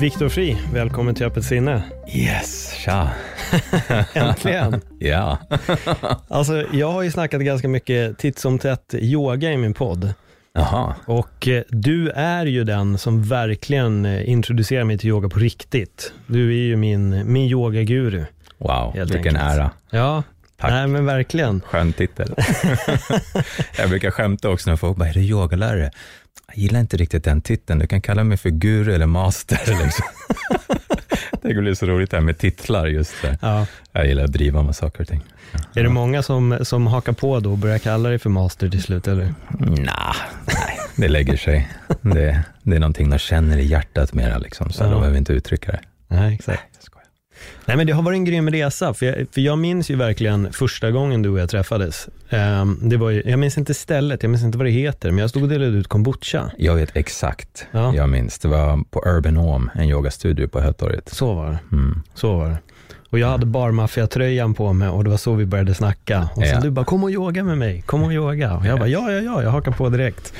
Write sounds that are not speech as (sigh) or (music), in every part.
Viktor Fri, välkommen till Öppet sinne. Yes, tja. (laughs) Äntligen. (laughs) ja. (laughs) Alltså, jag har ju snackat ganska mycket titt som tätt yoga i min podd. Jaha. Och eh, du är ju den som verkligen eh, introducerar mig till yoga på riktigt. Du är ju min, min yogaguru. Wow, vilken enkelt. ära. Ja, Tack. nej men verkligen. Skön titel. jag brukar skämta också när folk bara, är du yogalärare? Jag gillar inte riktigt den titeln. Du kan kalla mig för guru eller master. (laughs) Liksom. det blir så roligt det här med titlar just det. Ja. Jag gillar att driva med saker och ting. Är det många som, som hakar på då och börjar kalla dig för master till slut eller? Nah, nej, det lägger sig. Det, det är någonting de känner i hjärtat mera, liksom, så Ja. de behöver inte uttrycka det. Nej, exakt. Nej men det har varit en grym resa, för jag, för jag minns ju verkligen första gången du och jag träffades. Ehm, det var ju, jag minns inte stället, jag minns inte vad det heter, men jag stod och delade ut kombucha. Jag vet exakt, Ja. jag minns. Det var på Urban Home, en yogastudio på Hötorget. Så var det. Mm. Så var det. Och jag hade barmaffiatröjan på mig och det var så vi började snacka. Och sen Ja. du bara, kom och yoga med mig, kom och yoga. Och jag bara, ja, ja, ja, jag hakar på direkt.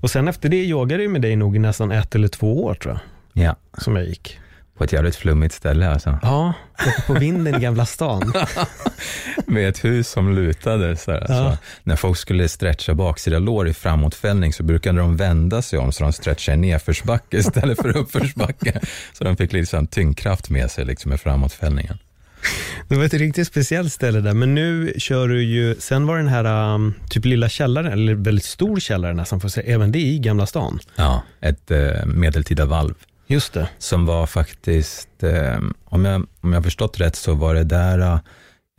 Och sen efter det yogade jag med dig nog i nästan ett eller två år tror jag, Ja, som jag gick. På ett jävligt flummigt ställe alltså. Ja, uppe på vinden i Gamla stan. (laughs) Med ett hus som lutade. Så här, Ja. så när folk skulle stretcha baksida lår i framåtfällning så brukade de vända sig om så de stretchade i nedförsbacke istället för (laughs) uppförsbacke. Så de fick liksom tyngdkraft med sig liksom med framåtfällningen. Det var ett riktigt speciellt ställe där, men nu kör du ju, sen var den här um, typ lilla källaren, eller väldigt stor källare nästan, får jag säga, även det i Gamla stan. Ja, ett eh, medeltida valv. Just det. som var faktiskt, eh, om, jag, om jag förstått rätt, så var det där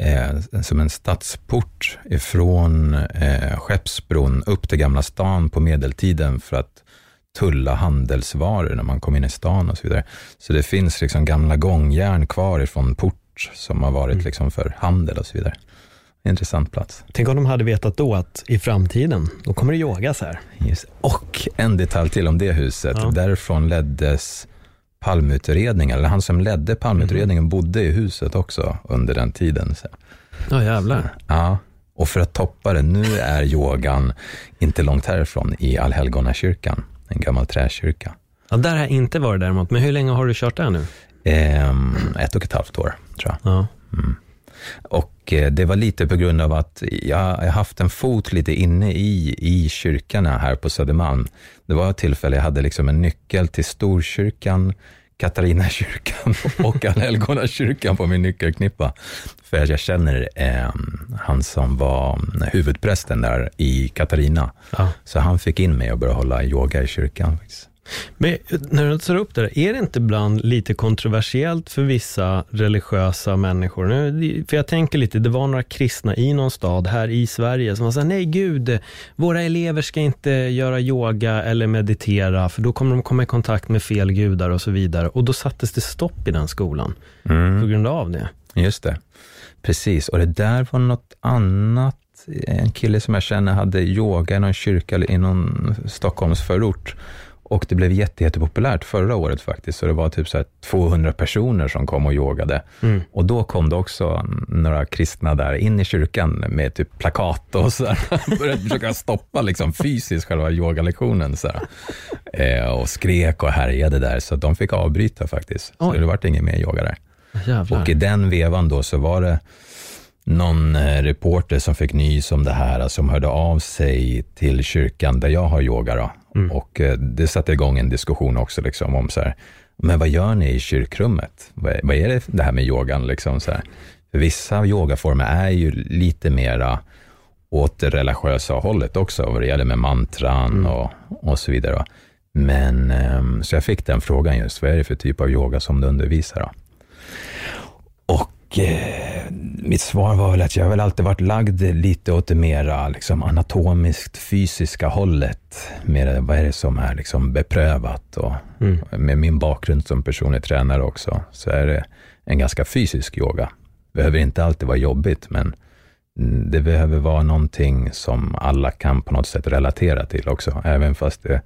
eh, som en stadsport ifrån eh, Skeppsbron upp till Gamla stan på medeltiden för att tulla handelsvaror när man kom in i stan och så vidare. Så det finns liksom gamla gångjärn kvar ifrån port som har varit liksom för handel och så vidare. Intressant plats. Tänk om de hade vetat då att i framtiden, då kommer det yogas här. Just. Och en detalj till om det huset. Ja. Därifrån leddes palmutredningen, eller han som ledde palmutredningen bodde i huset också under den tiden. Så. Ja, jävlar. Ja, och för att toppa det, nu är yogan inte långt härifrån i Allhelgonakyrkan, en gammal träkyrka. Ja, där har jag inte varit däremot, men hur länge har du kört där nu? Ehm, ett och ett halvt år, tror jag. Ja. Och eh, det var lite på grund av att jag har haft en fot lite inne i, i kyrkorna här på Södermalm. Det var ett tillfälle jag hade liksom en nyckel till Storkyrkan, Katarinakyrkan (laughs) och Allhelgonakyrkan på min nyckelknippa. För att jag känner eh, han som var huvudprästen där i Katarina. Ja. Så han fick in mig och började hålla yoga i kyrkan. faktiskt. Men när du tar upp det där, är det inte ibland lite kontroversiellt för vissa religiösa människor? Nu, För jag tänker lite, det var några kristna i någon stad här i Sverige som var såhär, nej gud, våra elever ska inte göra yoga eller meditera, för då kommer de komma i kontakt med fel gudar och så vidare. Och då sattes det stopp i den skolan på grund av det. Just det. Precis, och det där var något annat. En kille som jag känner hade yoga i någon kyrka i någon Stockholmsförort. Och det blev jätte, jättepopulärt förra året faktiskt. Så det var typ så här 200 personer som kom och yogade. Mm. Och då kom det också några kristna där in i kyrkan med typ plakat och så här. (laughs) Började försöka stoppa liksom fysiskt själva yogalektionen. Så. Eh, och skrek och härjade där. Så de fick avbryta faktiskt. Så Oj. det vart ingen mer yoga där. Jävlar. Och i den vevan då så var det någon eh, reporter som fick nys om det här, som hörde av sig till kyrkan där jag har yoga. Då. Och eh, det satte igång en diskussion också liksom om så här, men vad gör ni i kyrkrummet? Vad, vad är det, det här med yogan? Liksom så här? För vissa yogaformer är ju lite mera åt det religiösa hållet också, vad det gäller med mantran och, och så vidare. Men, ehm, så jag fick den frågan just, vad är det för typ av yoga som du undervisar? Då? Och eh, mitt svar var väl att jag väl alltid varit lagd lite åt det mera liksom, anatomiskt fysiska hållet. Mer, vad är det som är liksom, beprövat? Och, mm. Med min bakgrund som personlig tränare också, så är det en ganska fysisk yoga. behöver inte alltid vara jobbigt, men det behöver vara någonting som alla kan på något sätt relatera till också, även fast det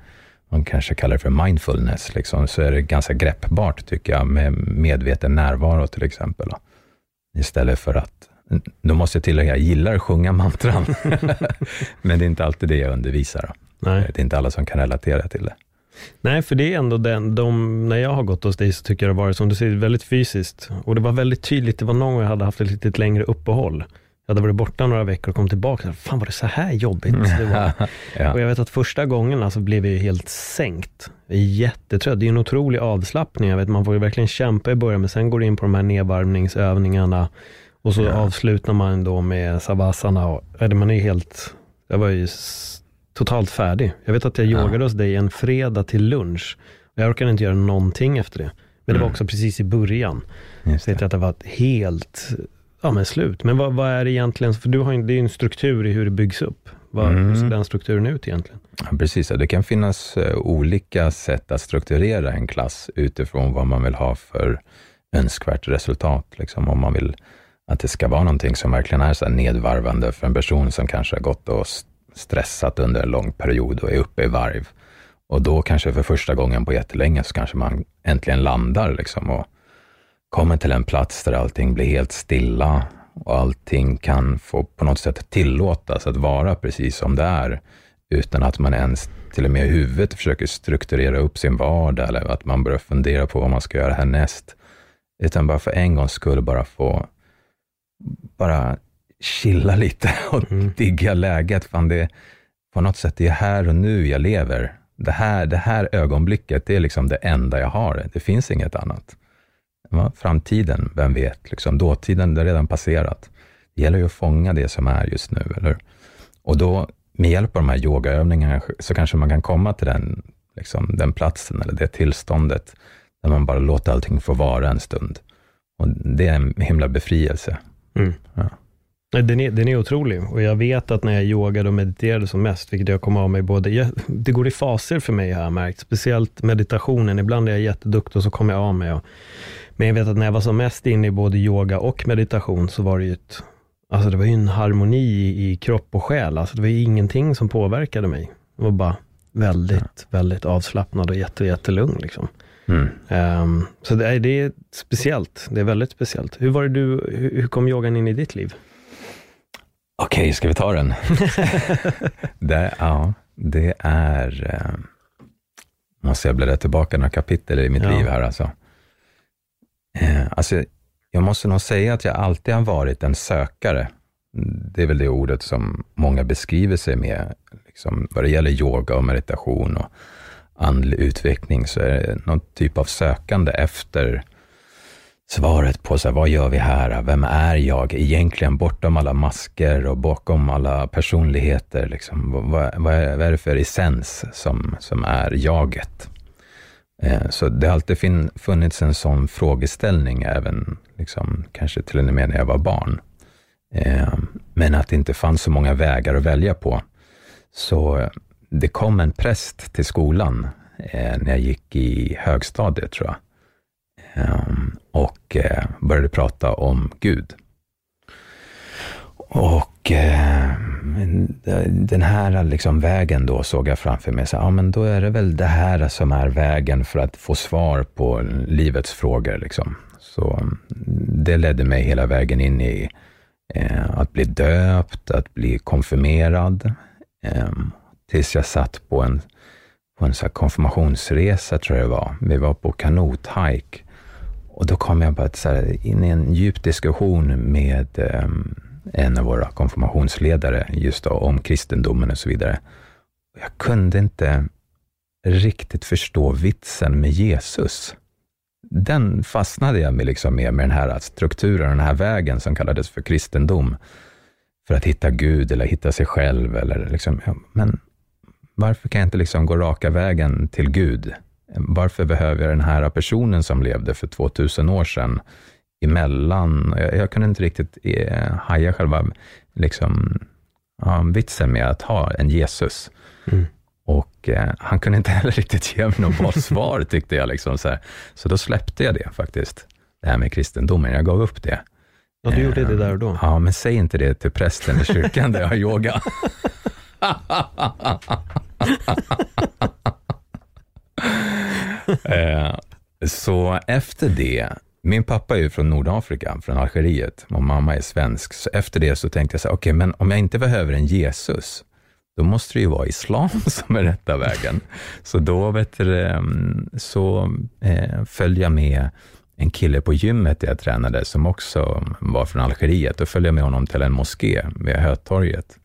man kanske kallar det för mindfulness, liksom, så är det ganska greppbart tycker jag, med medveten närvaro till exempel. Istället för att, då måste jag tillägga, jag gillar att sjunga mantran, (laughs) men det är inte alltid det jag undervisar. Nej. Det är inte alla som kan relatera till det. Nej, för det är ändå den, de, när jag har gått hos dig så tycker jag det har varit, som du säger, väldigt fysiskt. Och det var väldigt tydligt, det var någon gång jag hade haft ett lite längre uppehåll. Jag hade varit borta några veckor och kom tillbaka. Fan var det så här jobbigt det var. (laughs) ja. Och jag vet att första gången alltså blev jag helt sänkt. jättetrött. Det är en otrolig avslappning. Jag vet, man får ju verkligen kämpa i början, men sen går det in på de här nedvarvningsövningarna. Och så ja. avslutar man då med savasana. Och, man är helt, jag var ju totalt färdig. Jag vet att jag ja. yogade hos dig en fredag till lunch. Jag orkade inte göra någonting efter det. Men det var mm. också precis i början. Just det. Så att det var helt ja, men slut. Men vad, vad är det egentligen, för du har ju, det är en struktur i hur det byggs upp. Vad, mm. Hur ser den strukturen ut egentligen? Ja, precis, det kan finnas uh, olika sätt att strukturera en klass utifrån vad man vill ha för önskvärt resultat. Liksom, om man vill att det ska vara någonting som verkligen är så nedvarvande för en person som kanske har gått och stressat under en lång period och är uppe i varv. Och då kanske för första gången på jättelänge så kanske man äntligen landar liksom och kommer till en plats där allting blir helt stilla och allting kan få på något sätt tillåtas att vara precis som det är, utan att man ens till och med i huvudet försöker strukturera upp sin vardag eller att man börjar fundera på vad man ska göra härnäst, utan bara för en gångs skull bara få bara chilla lite (laughs) och mm. digga läget. Fan, det, på något sätt, det är här och nu jag lever. Det här, det här ögonblicket, det är liksom det enda jag har. Det finns inget annat. Framtiden, vem vet? Liksom, dåtiden, det är redan passerat. Det gäller ju att fånga det som är just nu, eller Och då, med hjälp av de här yogaövningarna, så kanske man kan komma till den, liksom, den platsen eller det tillståndet, där man bara låter allting få vara en stund. Och det är en himla befrielse. Mm. Ja. Den är, den är otrolig och jag vet att när jag yogade och mediterade som mest, vilket jag kom av mig både, jag, det går i faser för mig har jag märkt, speciellt meditationen. Ibland är jag jätteduktig och så kommer jag av mig. Och, men jag vet att när jag var som mest inne i både yoga och meditation så var det ju ett, alltså det var ju en harmoni i, kropp och själ. Alltså det var ju ingenting som påverkade mig. Det var bara väldigt, väldigt avslappnad och jätte, jättelugn. Liksom. Mm. Um, så det är, det är speciellt. Det är väldigt speciellt. Hur var det du, hur, hur kom yogan in i ditt liv? Okej, okay, ska vi ta den? (laughs) det, ja, det är... Eh, måste jag bläddra tillbaka några kapitel i mitt ja. liv här alltså. Eh, alltså, jag måste nog säga att jag alltid har varit en sökare. Det är väl det ordet som många beskriver sig med. Liksom, vad det gäller yoga och meditation och andlig utveckling så är det någon typ av sökande efter svaret på så här, vad gör vi här? Vem är jag egentligen bortom alla masker och bakom alla personligheter? Liksom, vad, vad, är, vad är det för essens som, som är jaget? Eh, så det har alltid funnits en sån frågeställning, även liksom, kanske till och med när jag var barn. Eh, men att det inte fanns så många vägar att välja på. Så eh, det kom en präst till skolan när jag gick i högstadiet, tror jag och började prata om Gud. Och eh, den här liksom vägen då såg jag framför mig, så, ja men då är det väl det här som är vägen för att få svar på livets frågor. Liksom. Så mm, det ledde mig hela vägen in i eh, att bli döpt, att bli konfirmerad, eh, tills jag satt på en, på en så konfirmationsresa, tror jag det var. Vi var på kanothajk och då kom jag bara så här, in i en djup diskussion med eh, en av våra konfirmationsledare just då, om kristendomen och så vidare. Jag kunde inte riktigt förstå vitsen med Jesus. Den fastnade jag med, liksom med, med den här strukturen, den här vägen som kallades för kristendom, för att hitta Gud eller hitta sig själv. Eller liksom, ja, men varför kan jag inte liksom gå raka vägen till Gud? Varför behöver jag den här personen som levde för 2000 år sedan emellan. Jag, jag kunde inte riktigt eh, haja själva liksom, ja, vitsen med att ha en Jesus. Mm. Och eh, han kunde inte (laughs) heller riktigt ge mig något bra svar, tyckte jag. Liksom, så, här. så då släppte jag det faktiskt, det här med kristendomen. Jag gav upp det. Ja, du gjorde det där och då? Ja, men säg inte det till prästen i kyrkan där jag har yoga. (laughs) Eh, så efter det, min pappa är ju från Nordafrika, från Algeriet, och mamma är svensk. Så efter det så tänkte jag så här, okej, okay, men om jag inte behöver en Jesus, då måste det ju vara islam (laughs) som är rätta vägen. Så då vet du, ehm, så eh, följde jag med en kille på gymmet där jag tränade, som också var från Algeriet. Då följde jag med honom till en moské vid Hötorget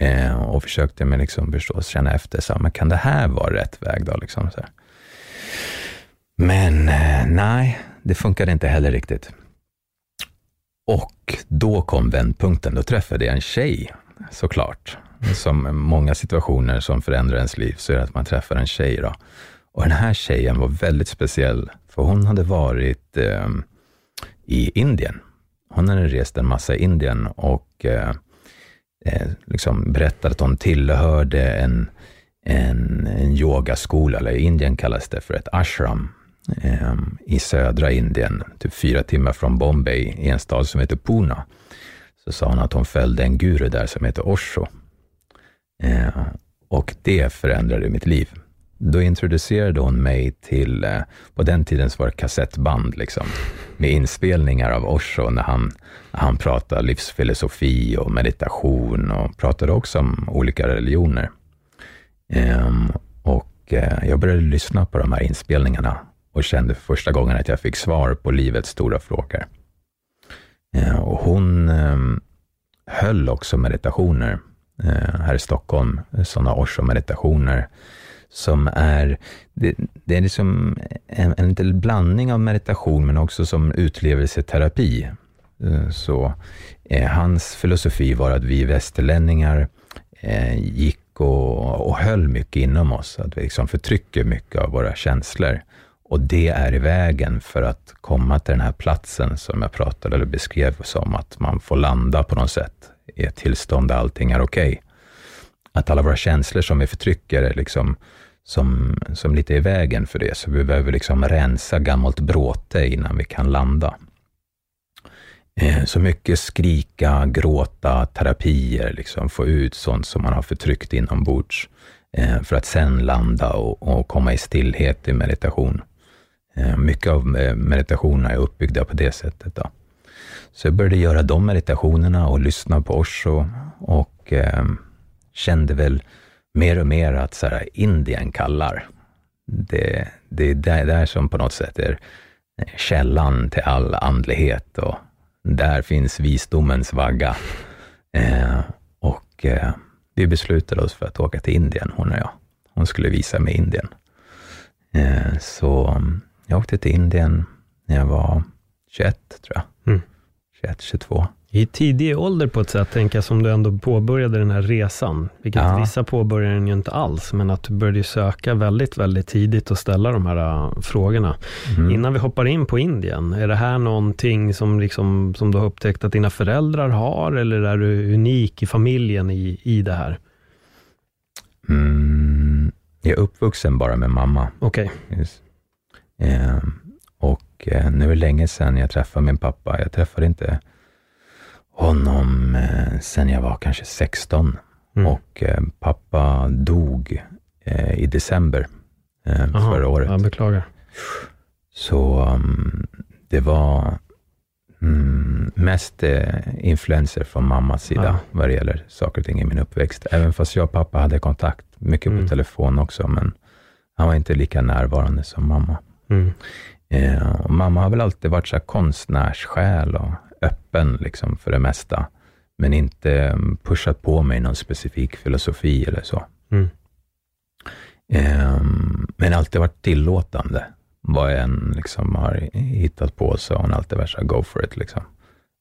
eh, och försökte med liksom förstås känna efter, så, men kan det här vara rätt väg då? Liksom, så här. Men eh, nej, det funkade inte heller riktigt. Och då kom vändpunkten. Då träffade jag en tjej, såklart. Som många situationer som förändrar ens liv, så är det att man träffar en tjej. Då. Och den här tjejen var väldigt speciell, för hon hade varit eh, i Indien. Hon hade rest en massa i Indien och eh, eh liksom berättade att hon tillhörde en, en, en yogaskola, eller i Indien kallas det för ett ashram, Ehm, i södra Indien, typ fyra timmar från Bombay, i en stad som heter Puna. Så sa hon att hon följde en guru där som heter Osho. Eh, och det förändrade mitt liv. Då introducerade hon mig till, eh, på den tiden så var det kassettband, liksom, med inspelningar av Osho när han, när han pratade livsfilosofi och meditation och pratade också om olika religioner. Ehm, och eh, jag började lyssna på de här inspelningarna och kände för första gången att jag fick svar på livets stora frågor. Eh, och hon ehm, höll också meditationer eh, här i Stockholm, sådana Osho-meditationer som är, det, det är liksom en, en liten blandning av meditation men också som utlevelseterapi. Eh, så eh, hans filosofi var att vi västerlänningar eh, gick och, och höll mycket inom oss, att vi liksom förtrycker mycket av våra känslor. Och det är i vägen för att komma till den här platsen som jag pratade eller beskrev som att man får landa på något sätt i ett tillstånd där allting är okej. Okay. Att alla våra känslor som vi förtrycker är liksom som, som lite i vägen för det, så vi behöver liksom rensa gammalt bråte innan vi kan landa. Eh, så mycket skrika, gråta, terapier, liksom få ut sånt som man har förtryckt inombords, eh, för att sen landa och, och komma i stillhet i meditation. Eh, mycket av eh, meditationerna är uppbyggda på det sättet. Då. Så jag började göra de meditationerna och lyssna på Osho och eh, kände väl mer och mer att så här, Indien kallar. Det, det är där, där som på något sätt är eh, källan till all andlighet och där finns visdomens vagga. Eh, och eh, vi beslutade oss för att åka till Indien, hon och jag. Hon skulle visa mig Indien. Eh, så jag åkte till Indien när jag var 21, tror jag. Mm. 21, 22 i tidig ålder på ett sätt, tänker jag, som du ändå påbörjade den här resan. Vilket ja. vissa påbörjar den ju inte alls, men att du började söka väldigt, väldigt tidigt och ställa de här uh, frågorna. Mm. Innan vi hoppar in på Indien, är det här någonting som, liksom, som du har upptäckt att dina föräldrar har, eller är du unik i familjen i, i det här? Mm, jag är uppvuxen bara med mamma. Okej. Okay. Eh, och eh, nu är det länge sedan jag träffade min pappa. Jag träffade inte honom eh, sen jag var kanske 16. Mm. Och eh, pappa dog i december Aha, förra året. Jag beklagar. Så um, det var mm, mest eh, influenser från mammas sida ja. vad det gäller saker och ting i min uppväxt. Även fast jag och pappa hade kontakt, mycket mm. på telefon också, men han var inte lika närvarande som mamma. Mm. Eh, mamma har väl alltid varit så här konstnärssjäl och öppen liksom för det mesta, men inte mm, pushat på mig någon specifik filosofi eller så. Mm. Um, men alltid varit tillåtande. Vad jag än liksom har hittat på så har hon alltid varit så go for it. Liksom.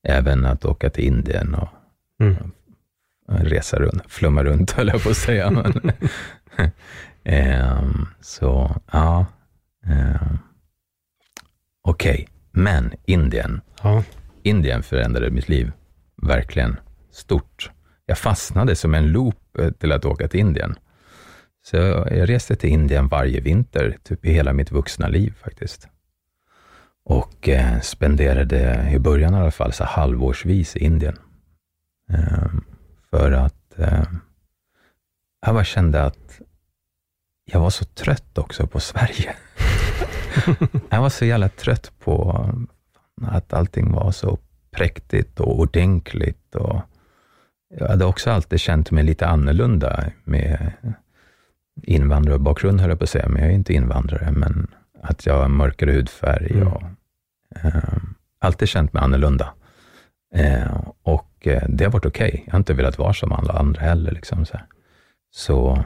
Även att åka till Indien och mm. resa runt, flumma runt (laughs) höll jag på att säga. um, (laughs) så ja, um, okej. Okay Men Indien, Ja. Indien förändrade mitt liv. Verkligen stort. Jag fastnade som en loop eh, till att åka till Indien. Så jag reste till Indien varje vinter, typ i hela mitt vuxna liv faktiskt. Och eh, spenderade, i början i alla fall, så halvårsvis i Indien. Eh, för att eh, jag bara kände att jag var så trött också på Sverige. (laughs) (laughs) jag var så jävla trött på att allting var så präktigt och ordentligt. Och jag hade också alltid känt mig lite annorlunda med invandrarbakgrund, höll jag på att säga, men jag är inte invandrare, men att jag har mörkare hudfärg Mm. och eh, alltid känt mig annorlunda. Eh, och eh, det har varit okej. Jag har inte velat vara som alla andra heller. Liksom, så, så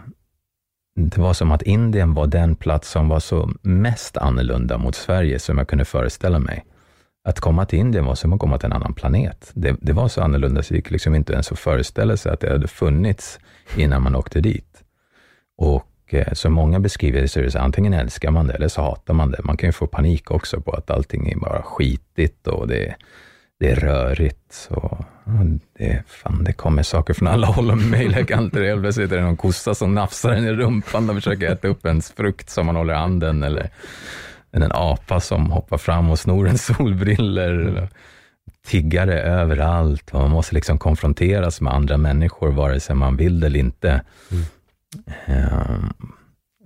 det var som att Indien var den plats som var så mest annorlunda mot Sverige som jag kunde föreställa mig. Att komma till Indien var som att komma till en annan planet. Det, det var så annorlunda så det gick liksom inte ens att föreställa sig att det hade funnits innan man åkte dit. Och eh, som många beskriver det så är det så antingen älskar man det eller så hatar man det. Man kan ju få panik också på att allting är bara skitigt och det, det är rörigt. Så, och det, fan, det kommer saker från alla håll och möjliga kanter. Helt plötsligt är det någon kossa som nafsar en i rumpan och försöker äta upp ens frukt som man håller i handen. Eller en apa som hoppar fram och snor en solbriller. Tiggare överallt och man måste liksom konfronteras med andra människor, vare sig man vill det eller inte. Ehm,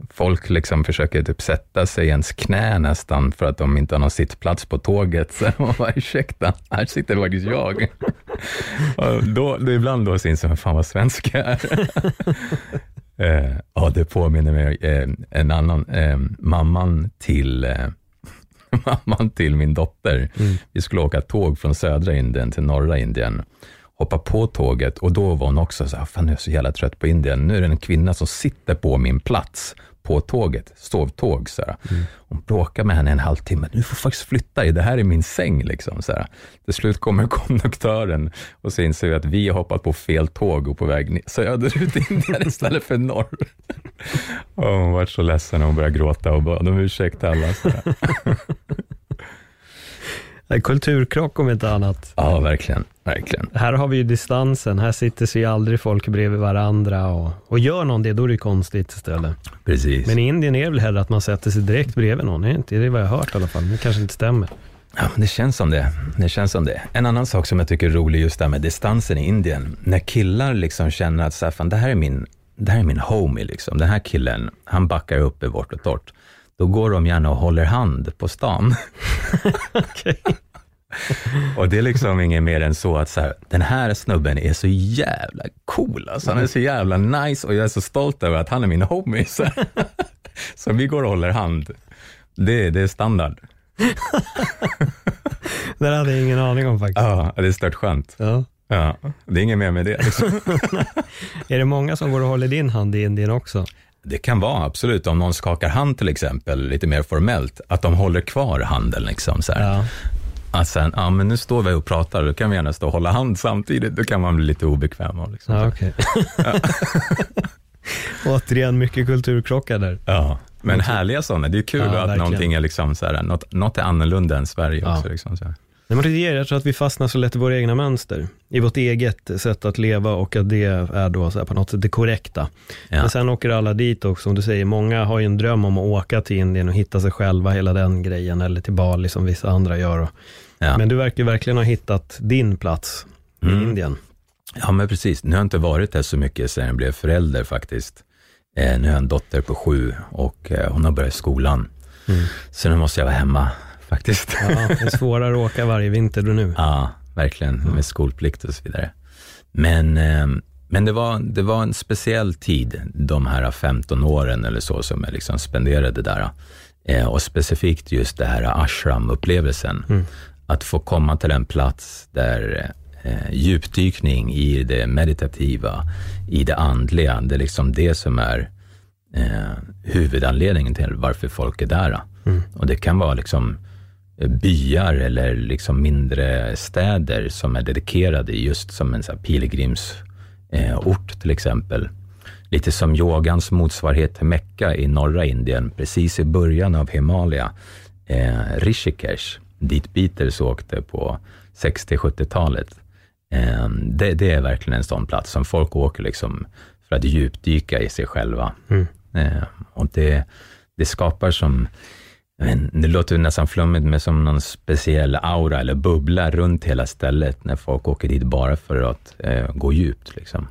Folk liksom försöker typ sätta sig i ens knä nästan för att de inte har någon sittplats på tåget. (laughs) Så man bara, ursäkta, här sitter faktiskt jag. (laughs) Och då, det är ibland då syns jag, fan vad svensk jag är. (laughs) Eh, Ja, det påminner mig eh, en annan, eh, mamman till eh, mamman till min dotter. Vi skulle åka tåg från södra Indien till norra Indien. Hoppa på tåget och då var hon också så här, fan jag är så jävla trött på Indien. Nu är det en kvinna som sitter på min plats på tåget, sovtåg. Så här. Hon bråkar med henne en halvtimme. Du får faktiskt flytta dig, det här är min säng. Liksom, så här. Till slut kommer konduktören och så inser vi att vi har hoppat på fel tåg och på väg ner, söderut i Indien istället för norr. Och hon var så ledsen och hon började gråta och bad om ursäkt alla. Så (laughs) Kulturkrock om inte annat. Ja, verkligen. verkligen. Här har vi ju distansen, här sitter sig aldrig folk bredvid varandra och, och gör någon det, då är det konstigt istället. Precis. Men i Indien är det väl hellre att man sätter sig direkt bredvid någon, är det inte? Det är vad jag har hört i alla fall, det kanske inte stämmer. Ja, det känns som det. Det känns som det. En annan sak som jag tycker är rolig just där med distansen i Indien. När killar liksom känner att så här, fan, det här är min, det här är min homie, liksom. den här killen, han backar upp i vårt och torrt. Då går de gärna och håller hand på stan. (laughs) Och det är liksom inget mer än så att så här, den här snubben är så jävla cool. Alltså, han är så jävla nice och jag är så stolt över att han är min homie. Så, (laughs) så vi går och håller hand. Det, det är standard. (laughs) Det hade jag ingen aning om faktiskt. Ja, det är stört skönt. Ja. Ja, det är inget mer med det. Liksom. Är det många som går och håller din hand i Indien också? Det kan vara absolut, om någon skakar hand till exempel, lite mer formellt, att de håller kvar handen. Liksom, så här. Ja. Att sen, ja men nu står vi och pratar, då kan vi gärna stå och hålla hand samtidigt, då kan man bli lite obekväm. och Liksom. Ja, okej. (laughs) Återigen, mycket kulturkrockar där. Ja, men härliga sådana. Det är kul Ja, att verkligen. någonting är liksom så här, något, något är annorlunda än Sverige Ja. också. Liksom så här. Nej, men det ger, jag tror att vi fastnar så lätt i våra egna mönster, i vårt eget sätt att leva och att det är då så på något sätt det korrekta. Ja. Men sen åker alla dit och som du säger, många har ju en dröm om att åka till Indien och hitta sig själva, hela den grejen, eller till Bali som vissa andra gör. Ja. Men du verkar ju verkligen ha hittat din plats i Mm. Indien. ja, men precis. Nu har jag inte varit där så mycket sedan jag blev förälder faktiskt. Eh, nu har jag en dotter på sju och eh, hon har börjat skolan. Mm. Så nu måste jag vara hemma faktiskt. Ja, det är svårare att åka varje vinter då nu. Ja, verkligen, med skolplikt och så vidare. Men, eh, men det, var, det var en speciell tid, de här 15 åren eller så, som jag liksom spenderade där. Eh, och specifikt just det här ashram-upplevelsen. Mm. Att få komma till en plats där eh, djupdykning i det meditativa, i det andliga, det är liksom det som är eh, huvudanledningen till varför folk är där. Mm. Och det kan vara liksom byar eller liksom mindre städer som är dedikerade just som en pilgrimsort eh, ort till exempel. Lite som yogans motsvarighet till Mecka i norra Indien, precis i början av Himalaya, eh, Rishikesh. dit Beatles åkte på 60-70-talet. Eh, det, det, är verkligen en sån plats som folk åker liksom för att djupdyka i sig själva. Mm. Eh, och det, det skapar som, men, det låter nästan flummigt, men som någon speciell aura eller bubbla runt hela stället när folk åker dit bara för att eh, gå djupt. Liksom.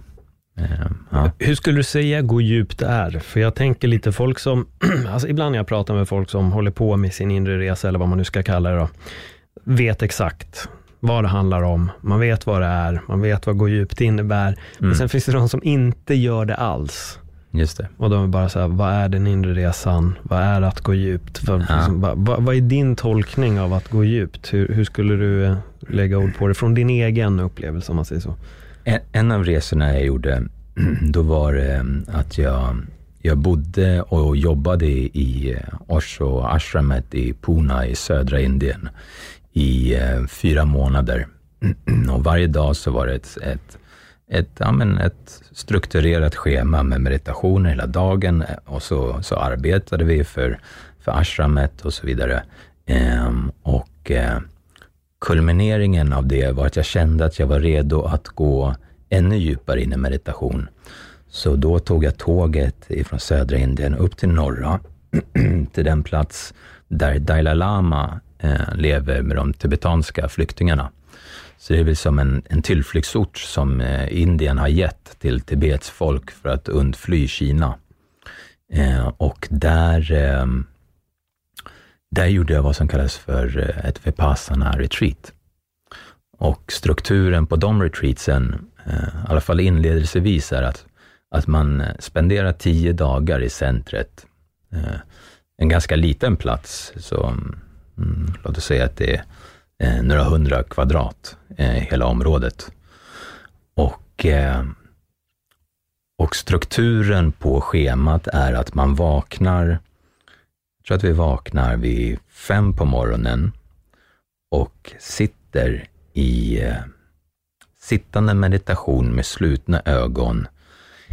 Eh, ja. Hur skulle du säga gå djupt är? För jag tänker lite folk som, (clears throat) alltså ibland när jag pratar med folk som håller på med sin inre resa, eller vad man nu ska kalla det då, vet exakt vad det handlar om, man vet vad det är, man vet vad gå djupt innebär. Mm. Men sen finns det de som inte gör det alls. Just det. Och de är bara så här, vad är den inre resan? Vad är att gå djupt? Vad, ja. liksom, vad, vad, är din tolkning av att gå djupt? Hur, hur, skulle du eh, lägga ord på det från din egen upplevelse om man säger så? En, en av resorna jag gjorde, (clears throat) då var det eh, att jag, jag bodde och jobbade i eh, Osho ashramet i Pune i södra Indien i fyra månader. (clears throat) Och varje dag så var det ett, ett ett, ja, men ett strukturerat schema med meditationer hela dagen eh, och så, så arbetade vi för, för ashramet och så vidare. Ehm, och eh, kulmineringen av det var att jag kände att jag var redo att gå ännu djupare in i meditation. Så då tog jag tåget ifrån södra Indien upp till norra, (clears throat) till den plats där Dalai Lama eh, lever med de tibetanska flyktingarna. Så det är väl som en, en tillflyktsort som eh, Indien har gett till Tibets folk för att undfly Kina. Eh, och där, eh, där gjorde jag vad som kallas för eh, ett Vipassana-retreat. Och strukturen på de retreatsen, eh, i alla fall inledelsevis, är att, att man eh, spenderar tio dagar i centret. Eh, en ganska liten plats, så mm, låt oss säga att det är eh, några hundra kvadrat, eh, hela området. Och, eh, och strukturen på schemat är att man vaknar, jag tror att vi vaknar vid fem på morgonen och sitter i eh, sittande meditation med slutna ögon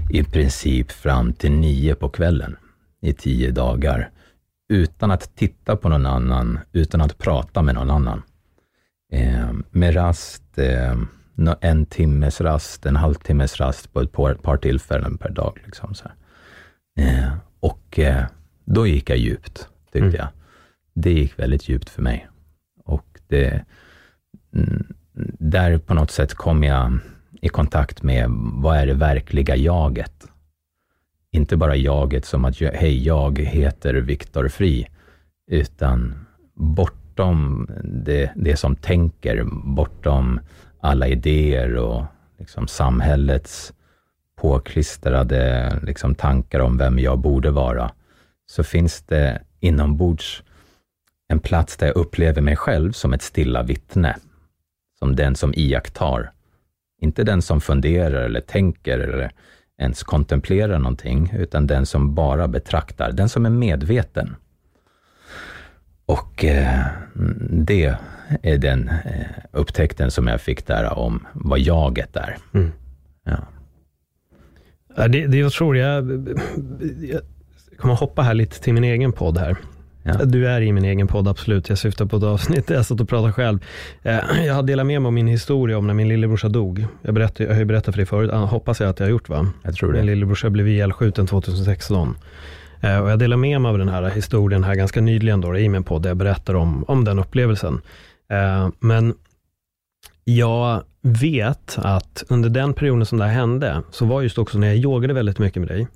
i princip fram till nio på kvällen i tio dagar utan att titta på någon annan, utan att prata med någon annan. Eh, med rast, eh, en timmes rast, en halvtimmes rast på ett par, par tillfällen per dag. Liksom, så eh, och eh, då gick jag djupt, tyckte mm. jag. Det gick väldigt djupt för mig. Och det, mm, där på något sätt kom jag i kontakt med vad är det verkliga jaget? Inte bara jaget som att, hej, jag heter Viktor Fri, utan bort bortom det, det som tänker, bortom alla idéer och liksom samhällets påklistrade liksom tankar om vem jag borde vara, så finns det inombords en plats där jag upplever mig själv som ett stilla vittne, som den som iakttar. Inte den som funderar eller tänker eller ens kontemplerar någonting, utan den som bara betraktar, den som är medveten. Och eh, det är den eh, upptäckten som jag fick där om vad jaget är. Mm. Ja. Ja, det, det jag tror, jag, jag kommer hoppa här lite till min egen podd här. Ja. Du är i min egen podd, absolut. Jag syftar på ett avsnitt där jag satt och pratade själv. Eh, jag har delat med mig av min historia om när min lillebrorsa dog. Jag, berättade, jag har ju berättat för dig förut, hoppas jag att jag har gjort va? Jag tror det. Min lillebrorsa blev ihjälskjuten 2016. Eh, och jag delar med mig av den här historien här ganska nyligen då, i min podd, där jag berättar om, om den upplevelsen. Eh, men jag vet att under den perioden som det här hände, så var just också när jag yogade väldigt mycket med dig.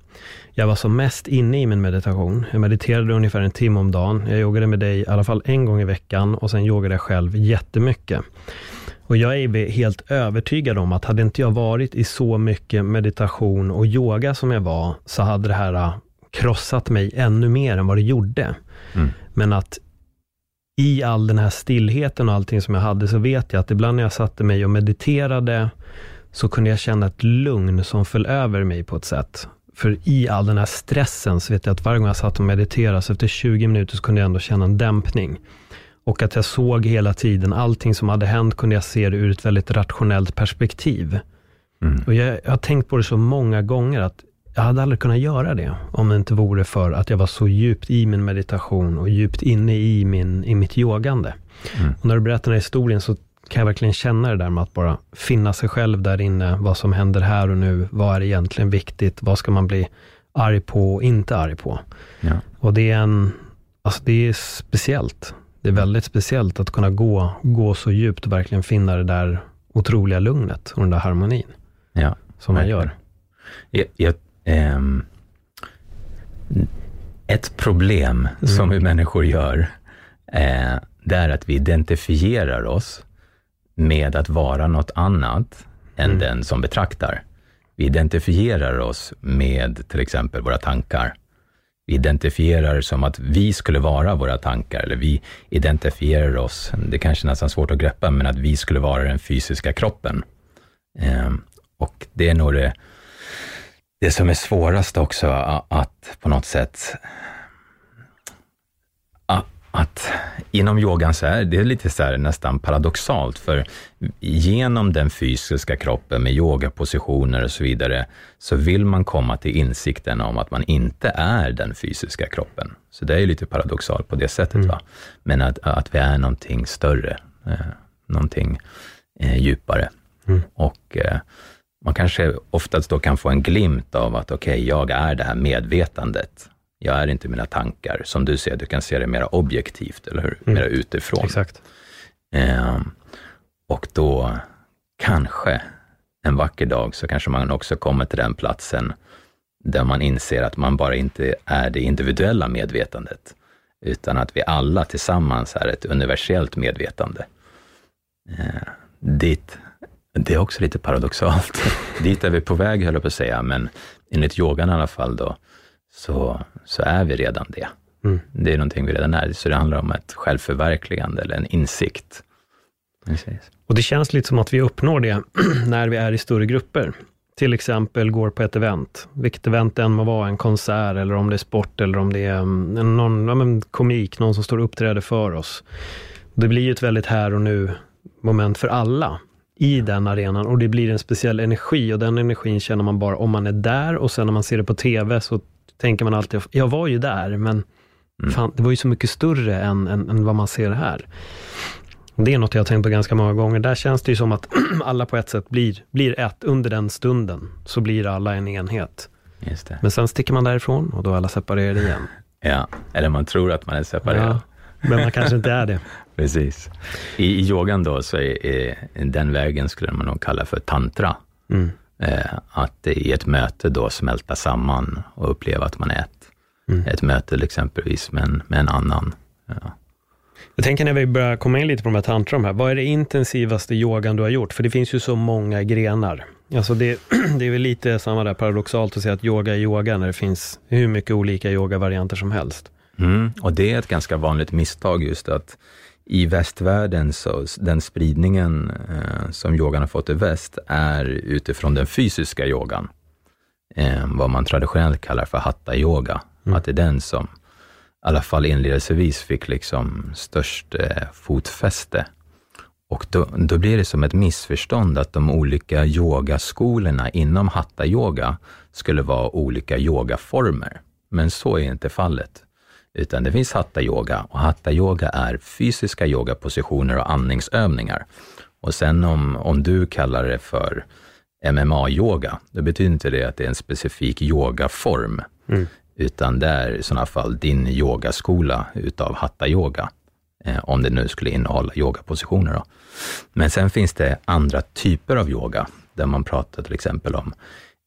Jag var som mest inne i min meditation. Jag mediterade ungefär en timme om dagen. Jag yogade med dig i alla fall en gång i veckan och sen yogade jag själv jättemycket. Och jag är helt övertygad om att hade inte jag varit i så mycket meditation och yoga som jag var, så hade det här krossat mig ännu mer än vad det gjorde. Mm. Men att i all den här stillheten och allting som jag hade, så vet jag att ibland när jag satte mig och mediterade, så kunde jag känna ett lugn som föll över mig på ett sätt. För i all den här stressen, så vet jag att varje gång jag satt och mediterade, så efter 20 minuter så kunde jag ändå känna en dämpning. Och att jag såg hela tiden, allting som hade hänt kunde jag se det ur ett väldigt rationellt perspektiv. Mm. Och jag, jag har tänkt på det så många gånger, att jag hade aldrig kunnat göra det om det inte vore för att jag var så djupt i min meditation och djupt inne i, min, i mitt yogande. Mm. Och när du berättar den här historien så kan jag verkligen känna det där med att bara finna sig själv där inne, vad som händer här och nu, vad är egentligen viktigt, vad ska man bli arg på och inte arg på. Ja. Och det är en, alltså det är speciellt. Det är väldigt speciellt att kunna gå, gå så djupt och verkligen finna det där otroliga lugnet och den där harmonin. Ja, som man gör. Jag, jag, ähm, ett problem mm. som vi människor gör, eh, det är att vi identifierar oss med att vara något annat än mm. den som betraktar. Vi identifierar oss med till exempel våra tankar. Vi identifierar som att vi skulle vara våra tankar, eller vi identifierar oss, det kanske är nästan svårt att greppa, men att vi skulle vara den fysiska kroppen. Eh, och det är nog det, det som är svårast också, att på något sätt att inom yogan så är det lite så här nästan paradoxalt, för genom den fysiska kroppen med yogapositioner och så vidare, så vill man komma till insikten om att man inte är den fysiska kroppen. Så det är lite paradoxalt på det sättet. Mm. Va? Men att, att vi är någonting större, eh, någonting eh, djupare. Mm. Och eh, man kanske oftast då kan få en glimt av att okej, okay, jag är det här medvetandet. Jag är inte mina tankar. Som du säger, du kan se det mer objektivt, eller hur? Mm. Mer utifrån. Exakt. Eh, och då kanske en vacker dag så kanske man också kommer till den platsen där man inser att man bara inte är det individuella medvetandet, utan att vi alla tillsammans är ett universellt medvetande. Eh, dit, det är också lite paradoxalt. (laughs) dit är vi på väg, höll jag på att säga, men enligt yogan i alla fall då, så, så är vi redan det. Mm. Det är någonting vi redan är, så det handlar om ett självförverkligande eller en insikt. Precis. Och det känns lite som att vi uppnår det (clears throat) när vi är i större grupper. Till exempel går på ett event, vilket event det än må vara, en konsert eller om det är sport eller om det är mm, någon ja, komik, någon som står och uppträder för oss. Det blir ju ett väldigt här och nu moment för alla i den arenan och det blir en speciell energi och den energin känner man bara om man är där och sen när man ser det på TV så tänker man alltid, jag var ju där, men mm. fan, det var ju så mycket större än, än, än vad man ser här. Det är något jag har tänkt på ganska många gånger. Där känns det ju som att (clears throat) alla på ett sätt blir, blir ett. Under den stunden så blir alla en enhet. Men sen sticker man därifrån och då är alla separerade igen. (laughs) Ja, eller man tror att man är separerad. Ja, men man kanske inte är det. (laughs) Precis. I, I yogan då, så är, är, den vägen skulle man nog kalla för tantra. Mm. Eh, att i ett möte då smälta samman och uppleva att man är ett. Mm. Ett möte exempelvis med en, med en annan. Ja. Jag tänker när vi börjar komma in lite på de här tantrum här, vad är det intensivaste yogan du har gjort? För det finns ju så många grenar. Alltså det, (clears throat) det är väl lite samma där paradoxalt att säga att yoga är yoga när det finns hur mycket olika yogavarianter som helst. Mm, och det är ett ganska vanligt misstag just att i västvärlden, så den spridningen eh, som yogan har fått i väst är utifrån den fysiska yogan. Eh, vad man traditionellt kallar för hatta-yoga. Mm. Att det är den som, i alla fall inledningsvis, fick liksom störst eh, fotfäste. Och då, då blir det som ett missförstånd att de olika yogaskolorna inom hatta-yoga skulle vara olika yogaformer. Men så är inte fallet. Utan det finns hatta-yoga och hatta-yoga är fysiska yogapositioner och andningsövningar. Och sen om, om du kallar det för MMA-yoga, då betyder inte det att det är en specifik yogaform, mm. utan det är i sådana fall din yogaskola utav hatta-yoga, eh, om det nu skulle innehålla yogapositioner. Då. Men sen finns det andra typer av yoga, där man pratar till exempel om,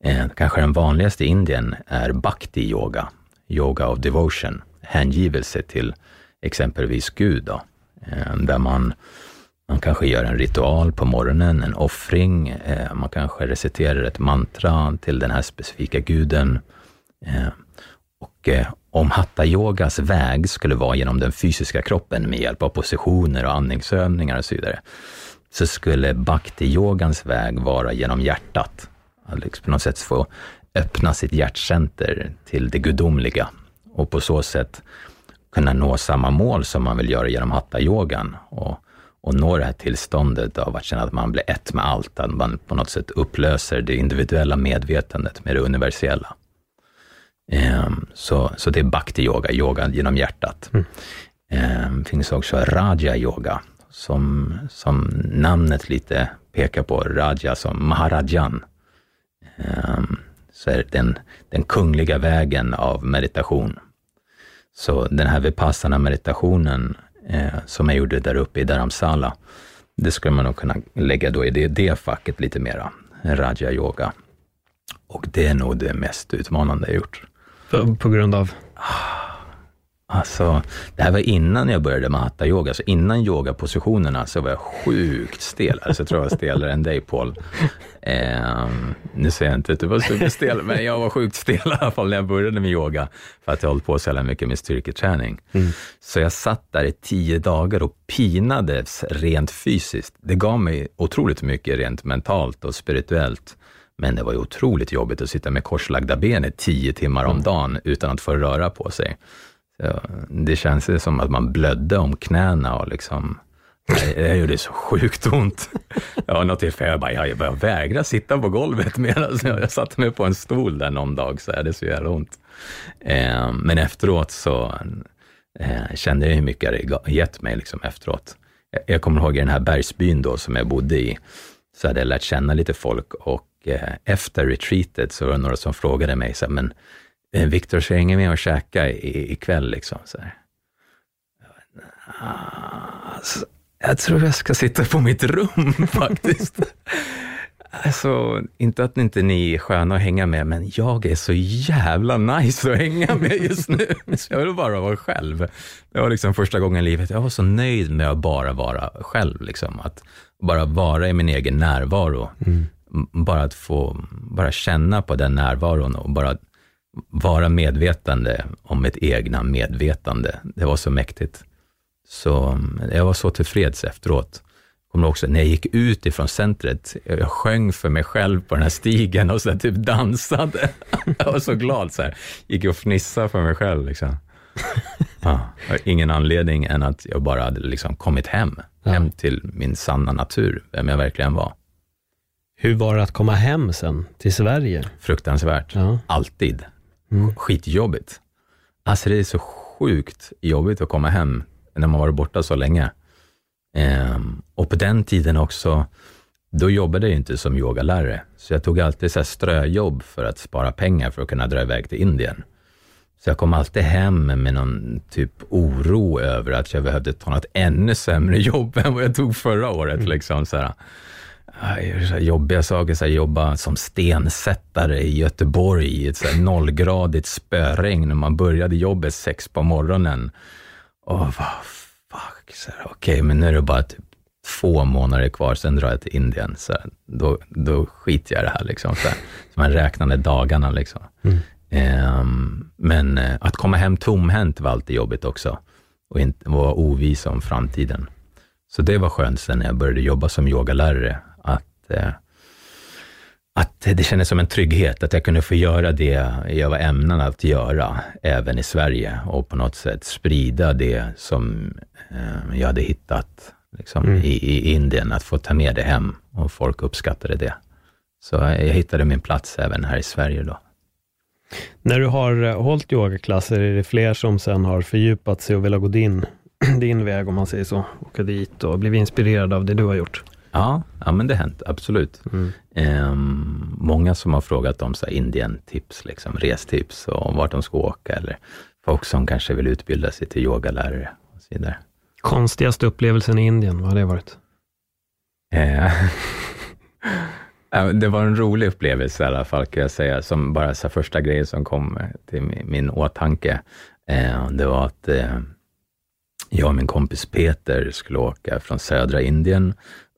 eh, kanske den vanligaste i Indien är bhakti-yoga, yoga of devotion hängivelse till exempelvis Gud, då, eh, där man, man kanske gör en ritual på morgonen, en offring, eh, man kanske reciterar ett mantra till den här specifika guden. Eh, och om hatta-yogas väg skulle vara genom den fysiska kroppen med hjälp av positioner och andningsövningar och så vidare, så skulle bhakti-yogans väg vara genom hjärtat. Att liksom på något sätt få öppna sitt hjärtcenter till det gudomliga och på så sätt kunna nå samma mål som man vill göra genom hatta-yogan och, och nå det här tillståndet av att känna att man blir ett med allt, att man på något sätt upplöser det individuella medvetandet med det universella. Um, så, så det är bhakti-yoga, yoga genom hjärtat. Mm. Eh, finns också Raja Yoga, som, som namnet lite pekar på, Raja som Maharajan. Eh, så är det den, den kungliga vägen av meditation. Så den här vipassana meditationen eh, som jag gjorde där uppe i Dharamsala, det skulle man nog kunna lägga då i det, det facket lite mera, Raja Yoga. Och det är nog det mest utmanande jag gjort. På, på grund av? Alltså, det här var innan jag började med hatta yoga, så innan yogapositionerna så var jag sjukt stel. Alltså, jag tror jag var stelare än dig Paul. Eh, nu säger jag inte att du var superstel, men jag var sjukt stel i alla fall när jag började med yoga, för att jag hållit på så jävla mycket med styrketräning. Mm. Så jag satt där i tio dagar och pinades rent fysiskt. Det gav mig otroligt mycket rent mentalt och spirituellt. Men det var ju otroligt jobbigt att sitta med korslagda ben i tio timmar om mm. dagen utan att få röra på sig. Så det känns som att man blödde om knäna och liksom, det gjorde så sjukt ont. (laughs) Jag var något tillfälle jag bara, jag bara vägrar sitta på golvet medan jag satte mig på en stol där någon dag, så är det så jävla ont. Eh, men efteråt så eh, kände jag hur mycket det gett mig liksom efteråt. Jag kommer ihåg i den här bergsbyn då som jag bodde i, så hade jag lärt känna lite folk och eh, efter retreatet så var det några som frågade mig, så här, men Viktor, ska jag hänga med och käka ikväll? Liksom, så här. Alltså, jag tror jag ska sitta på mitt rum (laughs) faktiskt. Alltså, inte att inte ni är sköna att hänga med, men jag är så jävla nice att hänga med just nu. (laughs) Så jag vill bara vara själv. Det var liksom första gången i livet jag var så nöjd med att bara vara själv. Liksom. Att bara vara i min egen närvaro. Mm. Bara att få bara känna på den närvaron och bara vara medvetande om mitt egna medvetande. Det var så mäktigt. Så jag var så tillfreds efteråt. Kommer också, när jag gick ut ifrån centret, jag sjöng för mig själv på den här stigen och så typ dansade. (laughs) Jag var så glad, så här. gick och fnissade för mig själv. Liksom. (laughs) Ja, ingen anledning än att jag bara hade liksom kommit hem, hem till min sanna natur, vem jag verkligen var. Hur var det att komma hem sen till Sverige? Fruktansvärt, ja. alltid. Mm. Skitjobbigt. Alltså det är så sjukt jobbigt att komma hem när man varit borta så länge. Ehm, och på den tiden också, då jobbade jag inte som yogalärare, så jag tog alltid så här ströjobb för att spara pengar för att kunna dra iväg till Indien. Så jag kom alltid hem med någon typ oro över att jag behövde ta något ännu sämre jobb (laughs) än vad jag tog förra året. Mm. Liksom, så här så jobbiga saker, så jobba som stensättare i Göteborg i ett så nollgradigt spöregn när man började jobbet sex på morgonen. Och vad fuck, okej, okay, men nu är det bara typ två månader kvar, sen drar jag till Indien. Så här, då, då skiter jag i det här. Liksom, så, här. så man räknade dagarna. Liksom. Mm. Um, men uh, att komma hem tomhänt var alltid jobbigt också och inte vara ovis om framtiden. Så det var skönt sen när jag började jobba som yogalärare, Eh, att det kändes som en trygghet att jag kunde få göra det jag var ämnad att göra, även i Sverige och på något sätt sprida det som eh, jag hade hittat liksom, mm. i, i, Indien, att få ta med det hem och folk uppskattade det. Så jag hittade min plats även här i Sverige då. När du har eh, hållit yogaklasser, är det fler som sen har fördjupat sig och velat gå din, (clears throat) din väg, om man säger så, åka dit och blivit inspirerad av det du har gjort? Ja, ja men det har hänt, absolut. Mm. Um, många som har frågat om Indien-tips, liksom, restips och vart de ska åka, eller folk som kanske vill utbilda sig till yogalärare och så vidare. Konstigaste upplevelsen i Indien, vad har det varit? (laughs) Uh, det var en rolig upplevelse i alla fall, kan jag säga, som bara så första grejen som kom till min, min åtanke. Uh, det var att uh, jag och min kompis Peter skulle åka från södra Indien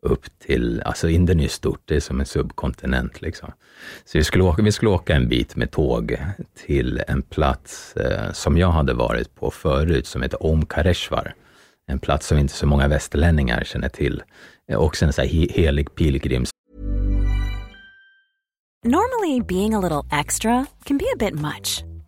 upp till, alltså Indien är stort, det är som en subkontinent. Liksom. Så vi skulle, åka, vi skulle åka en bit med tåg till en plats eh, som jag hade varit på förut, som heter Omkareshwar. En plats som inte så många västerlänningar känner till. Eh, också en sån här helig pilgrims... Normally being a little extra can be a bit much.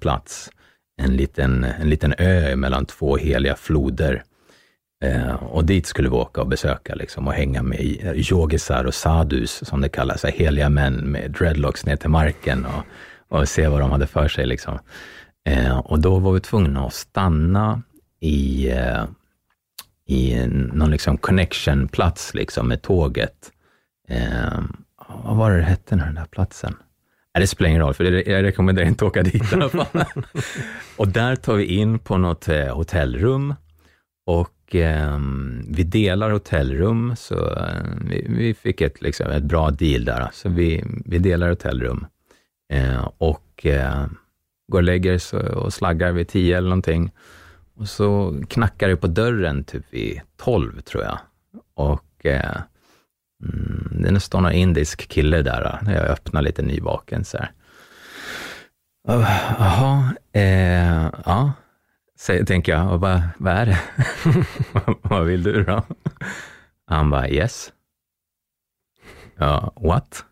plats. En liten, en liten ö mellan två heliga floder. Eh, och dit skulle vi åka och besöka liksom, och hänga med eh, yogisar och sadus, som det kallas, heliga män med dreadlocks ner till marken och, och se vad de hade för sig. Liksom. Eh, och då var vi tvungna att stanna i, eh, i någon liksom connection-plats liksom, med tåget. Eh, vad var det det hette, den där platsen? Nej, det spelar ingen roll, för jag rekommenderar inte att åka dit i alla fall. (laughs) och där tar vi in på något eh, hotellrum och eh, vi delar hotellrum, så eh, vi, vi fick ett, liksom, ett bra deal där. Så vi, vi delar hotellrum eh, och eh, går och lägger oss och slaggar vid tio eller någonting. Och så knackar det på dörren typ vid tolv, tror jag. Och Mm, det står någon indisk kille där, när jag öppnar lite nyvaken så här. Oh, Jaha, eh, ja, säger, tänker jag. Och vad, vad är det? (laughs) vad vill du då? Han bara, yes. Ja, what?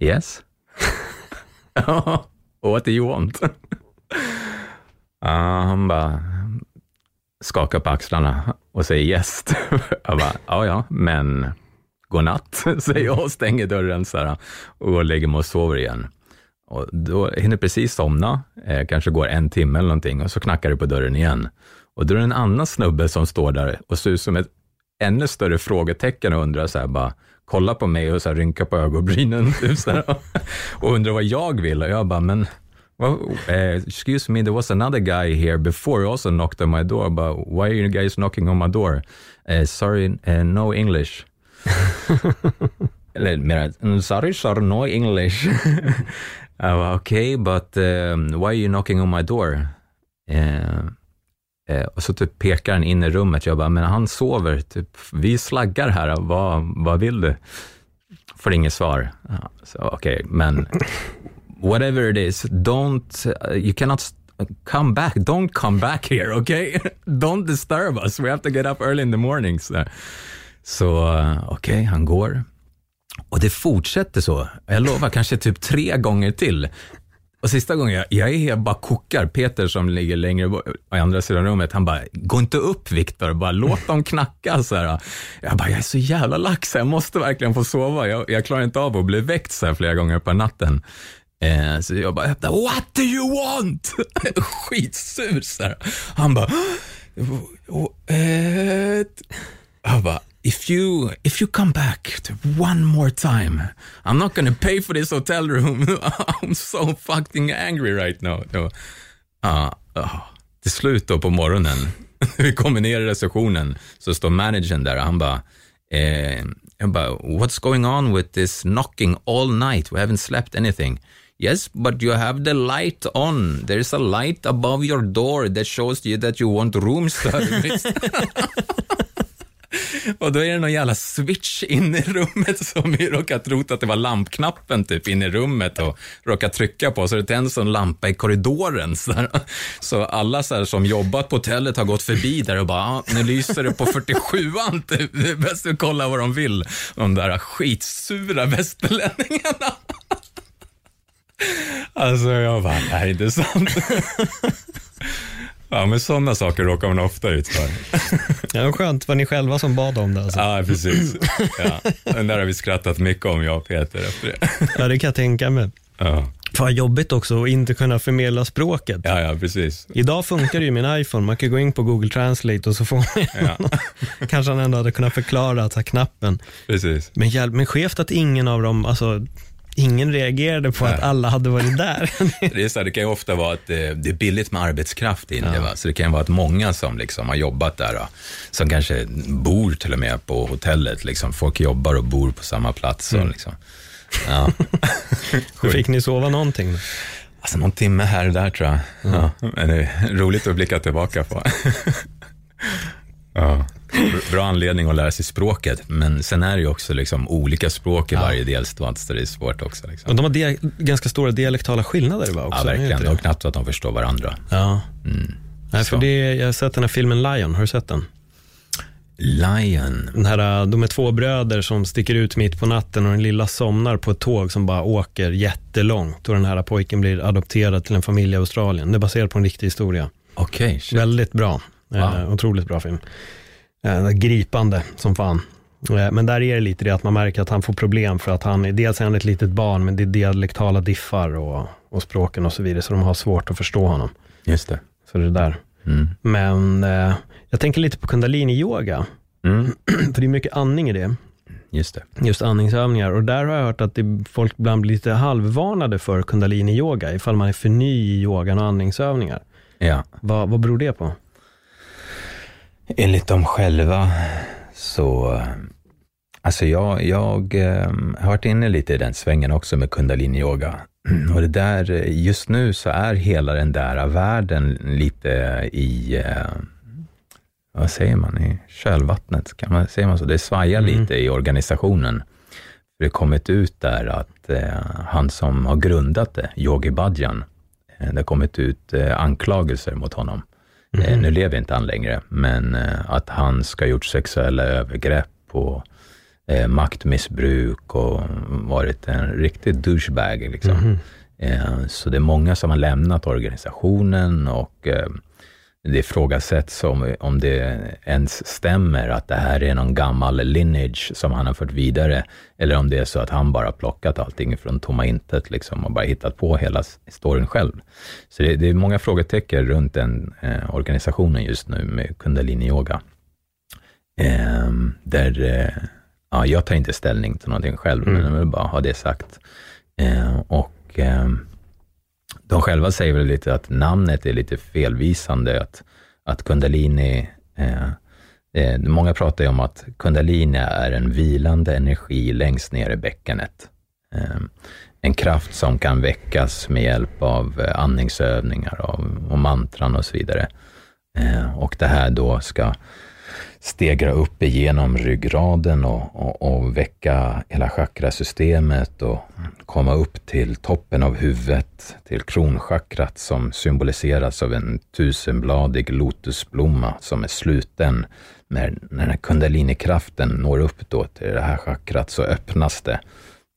Yes. Ja, (laughs) what do you want? Ja, han bara skakar på axlarna och säger yes. (laughs) Jag bara, ja, ja, men godnatt, (laughs) säger jag och stänger dörren så här, och går och lägger mig och sover igen. Och då hinner precis somna, eh, kanske går en timme eller någonting, och så knackar det på dörren igen. Och då är det en annan snubbe som står där och ser ut som ett ännu större frågetecken och undrar så här bara, kolla på mig och så här rynka på ögonbrynen (laughs) typ så här, och undrar vad jag vill. Och jag bara, men well, uh, excuse me, there was another guy here before who also knocked on my door, but why are you guys knocking on my door? Uh, sorry, uh, no English. (laughs) Eller mer, mm, sorry sir, no English. (laughs) jag bara, okej, okay, but um, why are you knocking on my door? Eh, eh, och så typ pekar han in i rummet. Jag bara, men han sover, typ, vi slaggar här, vad, vad vill du? Får inget svar. Ja, så okej, okay, men (laughs) whatever it is, don't, uh, you cannot come back, don't come back here, okay? don't disturb us, we have to get up early in the morning. So så eh, okej, okay, han går. Och det fortsätter så. Jag lovar, kanske typ tre gånger till. Och sista gången, jag, jag är bara kokar. Peter som ligger längre bort, i andra sidan rummet, han bara, gå inte upp Viktor, bara låt dem knacka. Så här. Jag bara, jag är så jävla lax, jag måste verkligen få sova. Jag, jag klarar inte av att bli väckt så här flera gånger på natten. Eh, så jag bara öppnar, what do you want? (laughs) Skitsur så här. Han bara, eh, jag bara, if you if you come back one more time, I'm not gonna pay for this hotel room. (laughs) I'm so fucking angry right now. Ja, Uh, uh, till slut då på morgonen, (laughs) vi kommer ner i receptionen, så står managern där och han bara, eh, jag bara, what's going on with this knocking all night? We haven't slept anything. Yes, but you have the light on. There is a light above your door that shows you that you want room service. (laughs) Och då är det någon jävla switch inne i rummet som vi råkat tro att det var lampknappen typ inne i rummet och råkat trycka på, så det tänds en lampa i korridoren. Så, här. så alla så här, som jobbat på hotellet har gått förbi där och bara, ah, nu lyser det på 47an, (laughs) typ. det är bäst att kolla vad de vill. De där skitsura västerlänningarna. (laughs) Alltså jag bara, det här är inte sant. (laughs) Ja, men sådana saker råkar man ofta ut för. (laughs) Ja, skönt, var ni själva som bad om det? Alltså. Ja, precis. (laughs) Ja. Den där har vi skrattat mycket om, jag och Peter, efter det. (laughs) Ja, det kan jag tänka mig. Ja. Fan jobbigt också att inte kunna förmedla språket. Ja, ja, precis. Idag funkar det ju med en iPhone. Man kan gå in på Google Translate och så får man Ja. Kanske han ändå hade kunnat förklara att knappen. Precis. Men, men skevt att ingen av dem, alltså ingen reagerade på Nej. att alla hade varit där. (laughs) Det, är så här, det kan ju ofta vara att det, det är billigt med arbetskraft i Indien, va? så det kan vara att många som liksom har jobbat där, va? som kanske bor till och med på hotellet, liksom. folk jobbar och bor på samma plats. Och, liksom. (laughs) ja. Fick ni sova någonting? Alltså någon timme här och där tror jag. Ja. Men det är roligt att blicka tillbaka på. (laughs) ja. Bra anledning att lära sig språket, men sen är det ju också liksom olika språk i varje delstat, så det är svårt också. Liksom. Och de har ganska stora dialektala skillnader va? Också, Ja, verkligen. Det det? knappt att de förstår varandra. Ja. Nej, för det, jag har sett den här filmen Lion, har du sett den? Lion. Den här, de är två bröder som sticker ut mitt på natten och den lilla somnar på ett tåg som bara åker jättelångt och den här pojken blir adopterad till en familj i Australien. Det är baserat på en riktig historia. Okej, shit. Väldigt bra. Eh, Wow. otroligt bra film. Eh, gripande som fan. Eh, men där är det lite det att man märker att han får problem för att han, dels är han ett litet barn, men det är dialektala diffar och, och språken och så vidare, så de har svårt att förstå honom. Just det. Så det är där. Mm. Men eh, jag tänker lite på kundalini-yoga, Mm. (clears throat) för det är mycket andning i det. Just det. Just andningsövningar. Och där har jag hört att det, folk ibland blir lite halvvarnade för kundalini-yoga, ifall man är för ny i yogan och andningsövningar. Ja. Vad, vad beror det på? Enligt dem själva så, alltså jag, jag eh, har varit inne lite i den svängen också med kundalini-yoga. Och det där, just nu så är hela den där världen lite i, eh, vad säger man, i kölvattnet, kan man, säger man så? Det svajar lite i organisationen. Det har kommit ut där att eh, han som har grundat det, Yogi Bhajan, eh, det har kommit ut eh, anklagelser mot honom. Eh, nu lever inte han längre, men eh, att han ska ha gjort sexuella övergrepp och eh, maktmissbruk och varit en riktig douchebag. Liksom. Eh, så det är många som har lämnat organisationen och eh, det ifrågasätts om, om det ens stämmer att det här är någon gammal lineage som han har fört vidare, eller om det är så att han bara plockat allting från tomma intet liksom, och bara hittat på hela s- historien själv. Så det, det är många frågetecken runt den eh, organisationen just nu med kundalini-yoga. Eh, där, eh, ja, jag tar inte ställning till någonting själv, men jag vill bara ha det sagt. Eh, och ehm, de själva säger väl lite att namnet är lite felvisande, att, att kundalini, eh, eh, många pratar ju om att kundalini är en vilande energi längst ner i bäckenet. Eh, en kraft som kan väckas med hjälp av eh, andningsövningar och, och mantran och så vidare. Eh, och det här då ska stegra upp igenom ryggraden och, och, och väcka hela chakrasystemet och komma upp till toppen av huvudet, till kronchakrat som symboliseras av en tusenbladig lotusblomma som är sluten. När, när den här kundalinikraften når upp då till det här chakrat så öppnas det.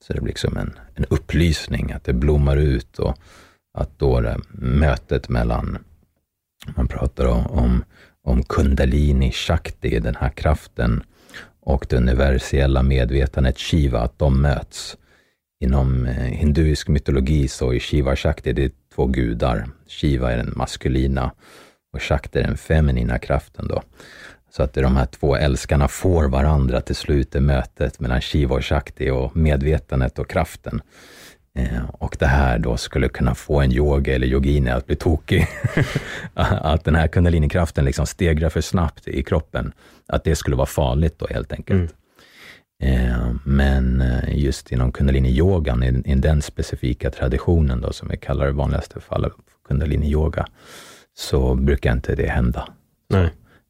Så det blir liksom en, en upplysning, att det blommar ut och att då det, mötet mellan man pratar om, om, om kundalini, shakti, den här kraften och det universella medvetandet Shiva, att de möts. Inom eh, hinduisk mytologi så är Shiva och Shakti det är två gudar. Shiva är den maskulina och Shakti är den feminina kraften. Då. Så att de här två älskarna får varandra till slut i mötet mellan Shiva och Shakti och medvetandet och kraften. Eh, och det här då skulle kunna få en yoga eller yogini att bli tokig. (laughs) att den här kundalinikraften liksom stegrar för snabbt i kroppen. Att det skulle vara farligt då helt enkelt. Eh, men eh, just inom kundalini-yogan, i, i den specifika traditionen då, som vi kallar det vanligaste fallet kundalini-yoga, så brukar inte det hända. Nej.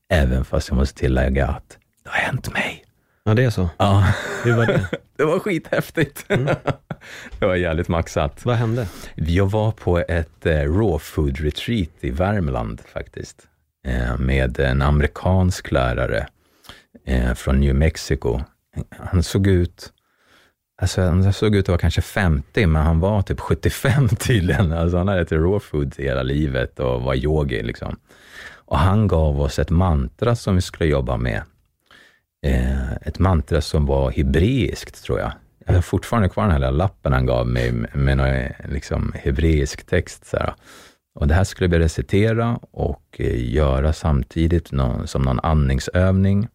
Även fast jag måste tillägga att det har hänt mig. Ja, det är så. Ja, Hur var det? (laughs) det var skithäftigt. (laughs) det var jävligt maxat. Vad hände? Jag var på ett eh, raw food retreat i Värmland faktiskt, eh, med en amerikansk lärare eh, från New Mexico. Han såg ut, alltså han såg ut att vara kanske 50, men han var typ 75 (laughs) tydligen. Alltså han hade ätit raw food hela livet och var yogi liksom. Och han gav oss ett mantra som vi skulle jobba med. Eh, ett mantra som var hebreiskt, tror jag. Jag har fortfarande kvar den här lilla lappen han gav mig med, med någon eh, liksom, hebreisk text. Så här. Och det här skulle vi recitera och eh, göra samtidigt någon, som någon andningsövning.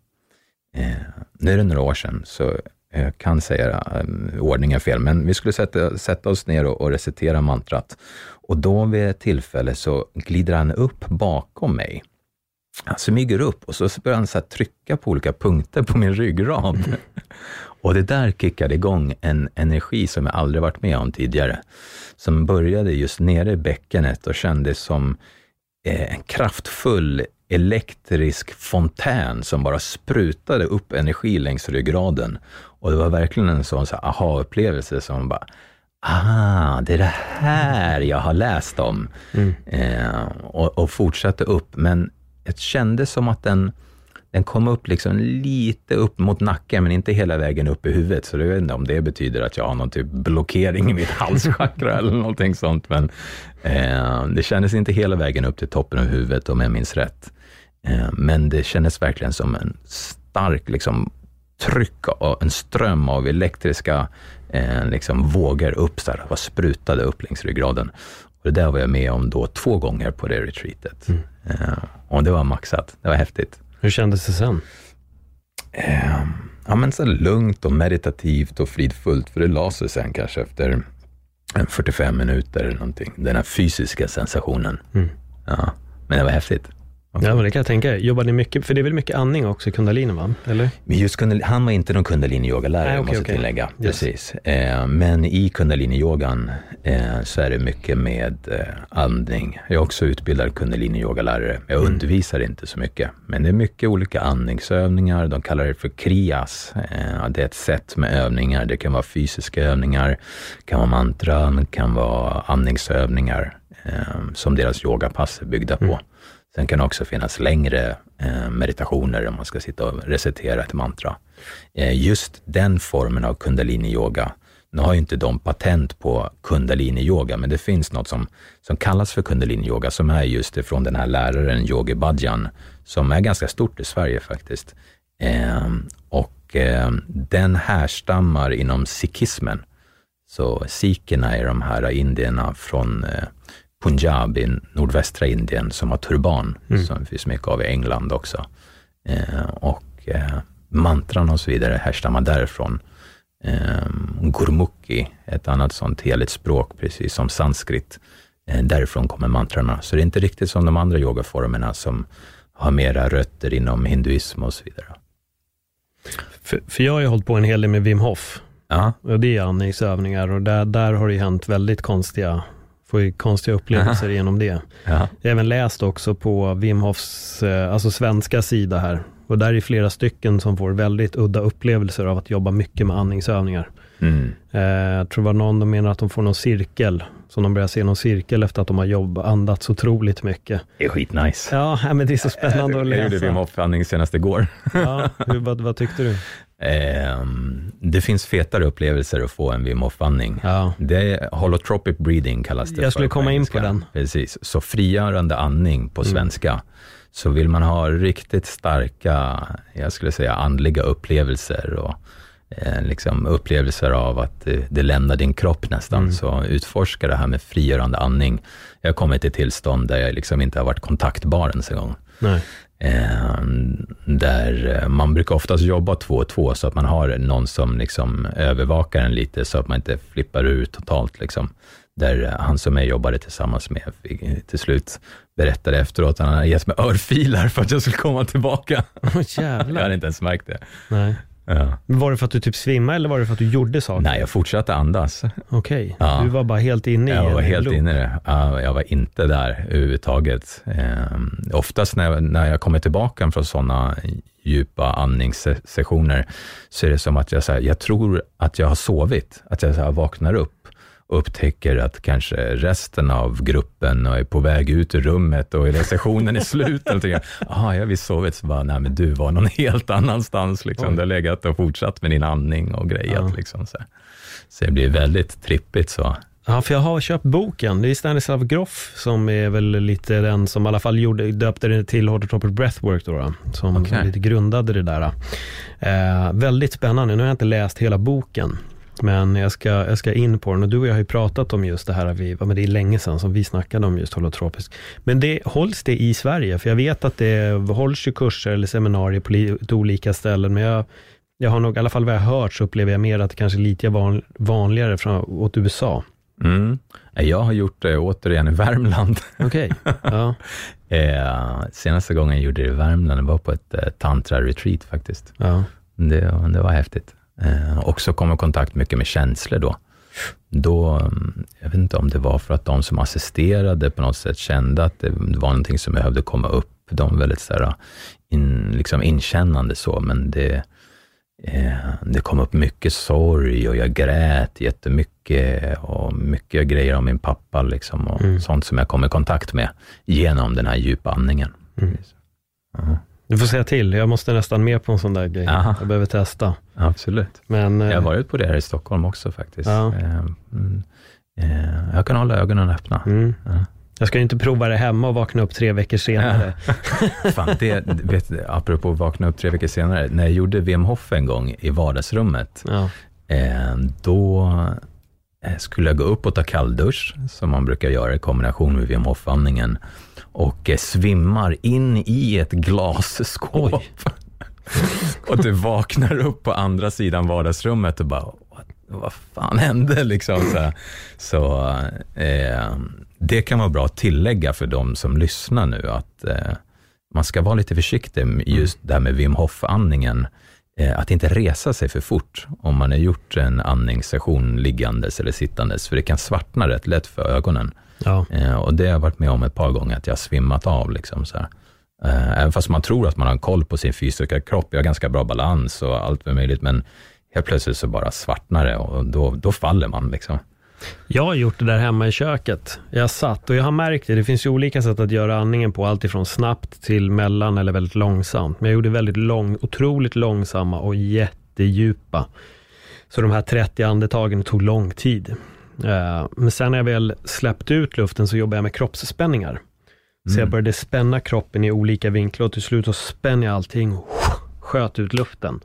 Eh, nu är det några år sedan, så jag kan säga eh, ordningen fel, men vi skulle sätta, sätta oss ner och, och recitera mantrat. Och då vid ett tillfälle så glider han upp bakom mig. Han smyger upp och så börjar han så trycka på olika punkter på min ryggrad. Och det där kickade igång en energi som jag aldrig varit med om tidigare. Som började just nere i bäckenet och kändes som eh, en kraftfull elektrisk fontän som bara sprutade upp energi längs ryggraden. Och det var verkligen en sån så aha-upplevelse som bara, ah, det är det här jag har läst om. Mm. Eh, och, och fortsatte upp, men det kändes som att den den kom upp liksom lite upp mot nacken, men inte hela vägen upp i huvudet. Så jag vet inte om det betyder att jag har någon typ blockering i mitt (laughs) halschakra eller någonting sånt. Men eh, det kändes inte hela vägen upp till toppen av huvudet om jag minns rätt. Eh, men det kändes verkligen som en stark liksom, tryck och en ström av elektriska eh, liksom, vågor upp, så här, sprutade upp längs ryggraden. Och det där var jag med om då två gånger på det retreatet. Mm. Eh, och det var maxat, det var häftigt. Hur kändes det sen? Eh, ja, men så lugnt och meditativt och fridfullt, för det la sig sen kanske efter 45 minuter eller någonting, den här fysiska sensationen. Mm. Ja, men det var häftigt. Ja, men det kan jag tänka. Jobbar ni mycket, för det är väl mycket andning också i kundalini, va? Eller? Men just kundalini, han var inte någon kundalini-yogalärare, okay, måste okay. tillägga. Yes. Precis. Eh, men i kundalini-yogan eh, så är det mycket med eh, andning. Jag är också utbildad kundalini-yogalärare. Jag mm. undervisar inte så mycket, men det är mycket olika andningsövningar. De kallar det för krias. Eh, det är ett sätt med övningar. Det kan vara fysiska övningar, kan vara mantran, kan vara andningsövningar eh, som deras yogapass är byggda på. Mm. Sen kan det också finnas längre eh, meditationer om man ska sitta och recitera ett mantra. Eh, just den formen av kundalini-yoga, nu har ju inte de patent på kundalini-yoga, men det finns något som, som kallas för kundalini-yoga, som är just ifrån den här läraren Yogi Bhajan, som är ganska stort i Sverige faktiskt. Ehm, och ehm, den härstammar inom sikhismen. Så sikherna är de här indierna från eh, Punjab i nordvästra Indien som har turban, mm. som finns mycket av i England också. Eh, och eh, mantran och så vidare härstammar därifrån. Eh, Gurmukhi, ett annat sånt heligt språk, precis som sanskrit. Eh, därifrån kommer mantrarna. Så det är inte riktigt som de andra yogaformerna som har mera rötter inom hinduism och så vidare. För, för jag har ju hållit på en hel del med Wim Hof. Ja. Och det är andningsövningar och där, där har det hänt väldigt konstiga får ju konstiga upplevelser Aha. genom det. Ja. Jag har även läst också på Wim Hofs, eh, alltså svenska sida här. Och där är flera stycken som får väldigt udda upplevelser av att jobba mycket med andningsövningar. Mm. Eh, jag tror det var någon, de menar att de får någon cirkel, så de börjar se någon cirkel efter att de har jobbat, andats otroligt mycket. Det är skitnice. Ja, (laughs) men det är så spännande att läsa. Jag gjorde Wim Hof andning senast igår. ja, hur, vad, vad tyckte du? Eh, det finns fetare upplevelser att få än Wim Hof-andning. Ja. Det holotropic breathing kallas det Jag skulle komma in på den. Precis, så frigörande andning på mm. svenska. Så vill man ha riktigt starka, jag skulle säga andliga upplevelser och eh, liksom upplevelser av att det, det lämnar din kropp nästan, mm. så utforska det här med frigörande andning. Jag har kommit till tillstånd där jag liksom inte har varit kontaktbar ens en gång. Nej. Eh, där man brukar oftast jobba två och två, så att man har någon som liksom övervakar en lite, så att man inte flippar ur totalt. Liksom. Där han som jag jobbade tillsammans med till slut berättade efteråt att han hade gett mig örfilar för att jag skulle komma tillbaka. Oh, jävlar. jag hade inte ens märkt det. Nej. Ja. Var det för att du typ svimmade eller var det för att du gjorde saker? Nej, jag fortsatte andas. Okej, okay. ja. du var bara helt inne i Jag var helt inne i det. jag var inte där överhuvudtaget. Eh, oftast när jag, när jag kommer tillbaka från sådana djupa andningssessioner, så är det som att jag, så här, jag tror att jag har sovit, att jag så här, vaknar upp upptäcker att kanske resten av gruppen är på väg ut ur rummet och sessionen är slut. Jaha, (laughs) jag har visst sovit. Så bara, nej men du var någon helt annanstans. Liksom. Du har legat och fortsatt med din andning och grejat. Ja. Liksom, så. så det blir väldigt trippigt så. Ja, för jag har köpt boken. Det är Stanislav Grof som är väl lite den som i alla fall gjorde, döpte det till Holotropic Breathwork då, då som, okay. lite grundade det där. Eh, väldigt spännande. Nu har jag inte läst hela boken. Men jag ska, jag ska in på den. Och du och jag har ju pratat om just det här, vi, men det är länge sedan som vi snackade om just holotropisk. Men det, hålls det i Sverige? För jag vet att det hålls ju kurser eller seminarier på lite olika ställen, men jag, jag har nog, i alla fall vad jag har hört, så upplever jag mer att det kanske är lite van, vanligare från, åt USA. Mm. Jag har gjort det återigen i Värmland. (laughs) Okej, okay. ja. (laughs) eh, senaste gången jag gjorde det i Värmland, det var på ett eh, tantra-retreat faktiskt. Ja. Det, det var häftigt. Eh, också kom i kontakt mycket med känslor då. Då, mm, jag vet inte om det var för att de som assisterade på något sätt kände att det var någonting som behövde komma upp. De var väldigt så här, in, liksom inkännande så, men det, eh, det kom upp mycket sorg och jag grät jättemycket och mycket grejer om min pappa liksom och mm. sånt som jag kom i kontakt med genom den här djupa andningen. Mm. Uh-huh. Du får säga till, jag måste nästan med på en sån där grej. Aha. Jag behöver testa. Absolut. Men, jag har varit på det här i Stockholm också faktiskt. Ja. Eh, mm, eh, jag kan hålla ögonen öppna. Mm. Ja. Jag ska ju inte prova det hemma och vakna upp tre veckor senare. (laughs) Fan, det, vet, apropå vakna upp tre veckor senare, när jag gjorde Wim Hof en gång i vardagsrummet, ja. eh, då skulle jag gå upp och ta kalldusch, som man brukar göra i kombination med Wim Hof-andningen och eh, svimmar in i ett glasskåp. och du vaknar upp på andra sidan vardagsrummet och bara, vad, vad fan hände? Liksom, så så eh, det kan vara bra att tillägga för de som lyssnar nu, att eh, man ska vara lite försiktig med just det här med Wim Hof-andningen. Eh, att inte resa sig för fort om man har gjort en andningssession liggandes eller sittandes, för det kan svartna rätt lätt för ögonen. Ja. Eh, och det har jag varit med om ett par gånger, att jag har svimmat av. Liksom, så här. Eh, även fast man tror att man har koll på sin fysiska kropp, jag har ganska bra balans och allt möjligt, men helt plötsligt så bara svartnar det och då, då faller man. Liksom. Jag har gjort det där hemma i köket. Jag satt och jag har märkt det, det finns ju olika sätt att göra andningen på, alltifrån snabbt till mellan eller väldigt långsamt. Men jag gjorde väldigt lång, otroligt långsamma och jättedjupa. Så de här 30 andetagen tog lång tid. Eh, men sen när jag väl släppte ut luften så jobbade jag med kroppsspänningar. Mm. Så jag mm. började spänna kroppen i olika vinklar och till slut så spände jag allting och sköt ut luften.